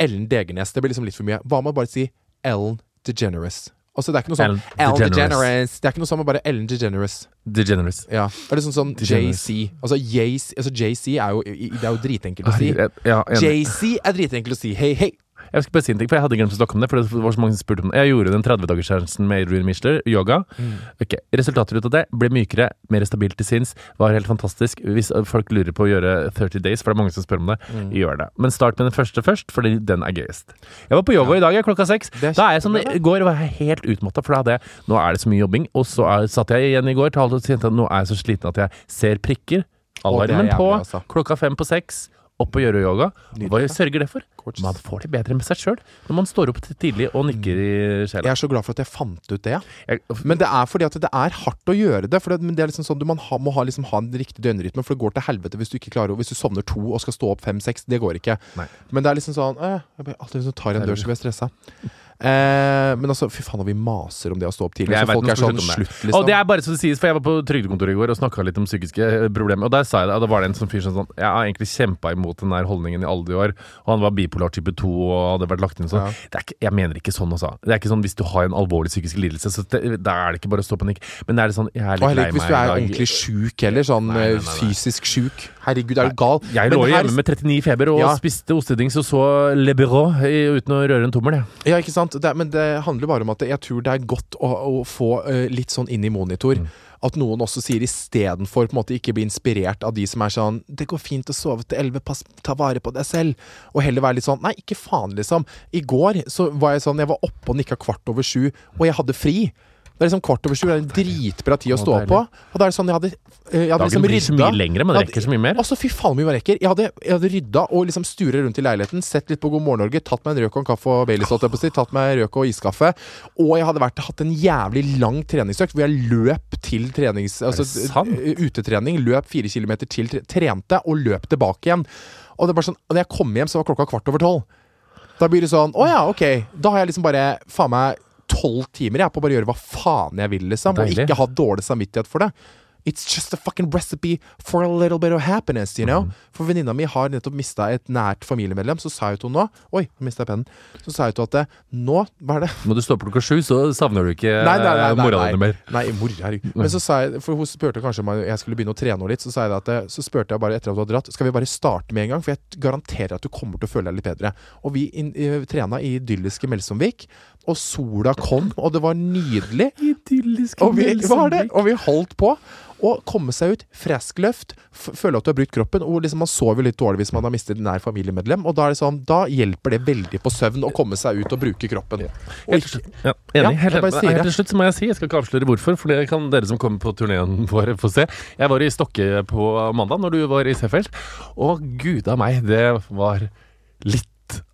Ellen Degernes. Det blir liksom litt for mye. Hva med å bare si Ellen DeGeneres? Altså, det er ikke noe sånn Ellen DeGeneres. DeGeneres. Det er ikke noe sånn med bare Ellen DeGeneres. DeGeneres. Ja. Det er liksom sånn DeGeneres. JC. Altså, JC altså, JC er jo, det er jo dritenkelt å si. Ja. JC er dritenkelt å si. Hei, hei. Jeg skal bare si en ting, for jeg hadde glemt å snakke om det. For det var så mange som spurte om det Jeg gjorde den 30-dagersseansen med Adrian Mishler, yoga. Mm. Ok, Resultater ut av det ble mykere, mer stabilt til sinns. Var helt fantastisk. Hvis folk lurer på å gjøre 30 days, for det er mange som spør om det, Mm. gjør det. Men start med den første først, fordi den er gøyest. Jeg var på yoga i dag klokka seks. Er Da er jeg sånn det går var jeg helt utmatta, for da hadde jeg Nå er det så mye jobbing. Og så er, satt jeg igjen i går til alle og kjente at nå er jeg så sliten at jeg ser prikker. Er Alarmen på, altså. klokka fem på seks. Opp og gjøre yoga. Og hva sørger det for? Man får det bedre med seg sjøl når man står opp tidlig og nikker i Jeg er så glad for at jeg fant ut det. Jeg- Men det er fordi at det er hardt å gjøre det. For det, det er liksom sånn, du man ha, må ha, liksom, ha en riktig døgnrytme, for det går til helvete hvis du ikke klarer Hvis du sovner to og skal stå opp fem-seks. Det går ikke. Nei. Men det er liksom sånn øh, Jeg bare alltid liksom tar en dør, så blir jeg stressa. Eh, men altså, fy faen, når vi maser om det å stå opp tidlig. Jeg Så folk er sånn det. slutt, liksom. Og det er bare så det sies, for jeg var på trygdekontoret i går og snakka litt om psykiske eh, problemer. Og der sa jeg det, og da var det en sånn fyr som sånn Jeg har egentlig kjempa imot den der holdningen i alle de år. Og han var bipolar type 2 og hadde vært lagt inn sånn. Ja. Det ikke, jeg mener ikke sånn, altså. Det er ikke sånn hvis du har en alvorlig psykisk lidelse, så det, da er det ikke bare å stå på nikk. Men det er litt sånn Jeg er Og litt lei meg hvis du er ordentlig sjuk heller. Sånn Nei, nei, nei, eh, nei. fysisk sjuk. Herregud, er du gal? Jeg lå her- hjemme med 39 feber og Ja. spiste ostedings og så Le Bureau i- uten å røre en tommel, jeg. Ja, ikke sant? Det, men det handler bare om at jeg tror det er godt å, å få uh, litt sånn inn i monitor. Mm. At noen også sier istedenfor ikke bli inspirert av de som er sånn 'Det går fint å sove til elleve, ta vare på deg selv'. Og heller være litt sånn 'Nei, ikke faen', liksom. I går så var jeg sånn Jeg var oppe og nikka kvart over sju, og jeg hadde fri. Det er liksom Kvart over sju det er en dritbra tid å Å, stå deilig. på. Og da er det sånn Jeg hadde, eh, jeg hadde Dagen liksom blir så rydda. mye lengre, men det rekker så mye mer. Altså, fy faen mye man rekker. Jeg hadde, jeg hadde rydda og liksom stura rundt i leiligheten, sett litt på God morgen Norge, tatt meg en røk og en kaffe og Baileys, holdt jeg på å si, tatt meg en røk og iskaffe. Og jeg hadde vært, hatt en jævlig lang treningsøkt hvor jeg løp til trenings... Altså, sant? eh, utetrening. Løp fire kilometer til, tre- trente og løp tilbake igjen. Og det er bare sånn, og når jeg kom hjem, så var klokka kvart over tolv. Da blir det sånn Å ja, ok. Da har jeg liksom bare faen meg tolv timer jeg på å bare gjøre hva faen jeg vil, liksom. Og ikke ha dårlig samvittighet for det. It's just a fucking recipe for a little bit of happiness, you know? For venninna mi har nettopp mista et nært familiemedlem. Så sa jeg til henne nå Oi, nå mista jeg pennen. Så sa jeg til henne at nå Hva er det? Må du stå opp klokka sju, så savner du ikke Nei, nei, nei, nei, mora di mer. Nei, mor, herregud. Men så sa jeg, for hun spurte kanskje om jeg skulle begynne å trene henne litt, så sa jeg at så spurte jeg bare etter at du hadde dratt, skal vi bare starte med en gang? For jeg garanterer at du kommer til å føle deg litt bedre. Og vi eh, trena i idylliske Melsomvik, og sola kom, og det var nydelig. Idyllisk Og vi, hva er det? Og vi holdt på. Og komme seg ut, frisk løft, føle at du har brutt kroppen. Og liksom Man sover litt dårlig hvis man har mistet et nær familiemedlem. Og da er det sånn, da hjelper det veldig på søvn å komme seg ut og bruke kroppen. Helt til slutt, ja, Ja, enig. helt, til slutt så må jeg si, jeg skal ikke avsløre hvorfor, for det kan dere som kommer på turneen vår få se. Jeg var i Stokke på mandag når du var i Seefeld, og gud av meg, det var litt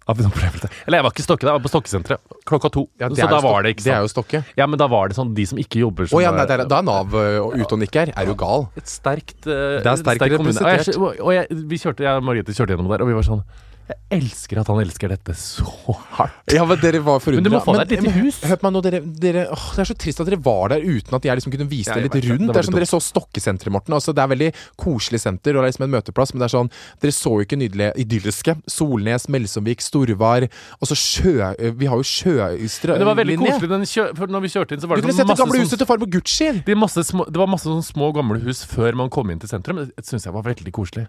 av en opplevelse. Eller jeg var ikke i Stokke, jeg var på Stokkesenteret klokka to. ja, så da var det ikke Det er sånn. jo Stokke. Ja, men da var det sånn de som ikke jobber som oh, ja, nei, det er, da er Nav ute og nikker. Er du gal? et sterkt uh, Det er sterkt. Og, jeg, representert. og og jeg, vi kjørte, jeg og Margrethe kjørte gjennom der, og vi var sånn Jeg elsker at han elsker dette så hardt. Ja, men dere var forundra. Men du må få deg et lite hus. Hør på meg nå, dere, dere åh, Det er så trist at dere var der uten at jeg liksom kunne vise Ja, dere litt rundt. Det Det, er som dere så Stokkesenteret, Morten. Altså, det er veldig koselig senter, og det er liksom en møteplass, men det er sånn Dere så jo ikke nydelige, idylliske. Solnes, Melsomvik, Storvar. Og så sjø... Vi har jo sjøstrø... Det var veldig koselig den kjø når vi kjørte inn, så var det, Du det kunne sånn sett det masse gamle sånn huset til farmor Gucci! de masse små, det var masse sånne små gamle hus før man kom inn til sentrum. Det syns jeg var veldig koselig.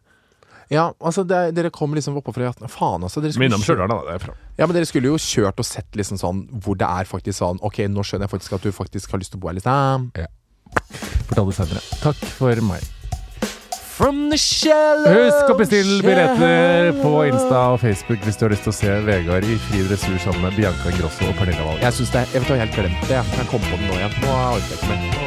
Ja, altså, det, er- dere kom liksom oppå fra Faen, altså. Dere skulle Minne om kjø- Stjørdal, da. Ja, men dere skulle jo kjørt og sett liksom sånn hvor det er faktisk sånn Ok, nå skjønner jeg faktisk at du faktisk har lyst til å bo her, liksom. Fortell det senere. Takk for meg. From the shallow Husk å bestille billetter på Insta og Facebook hvis du har lyst til å se Vegard i fri dressur sammen med Bianca Ingrosso og Pernilla Wahl. Jeg synes det jeg vet du, jeg helt glemt det. Jeg kan komme på det nå igjen. Nå orker jeg ikke mer.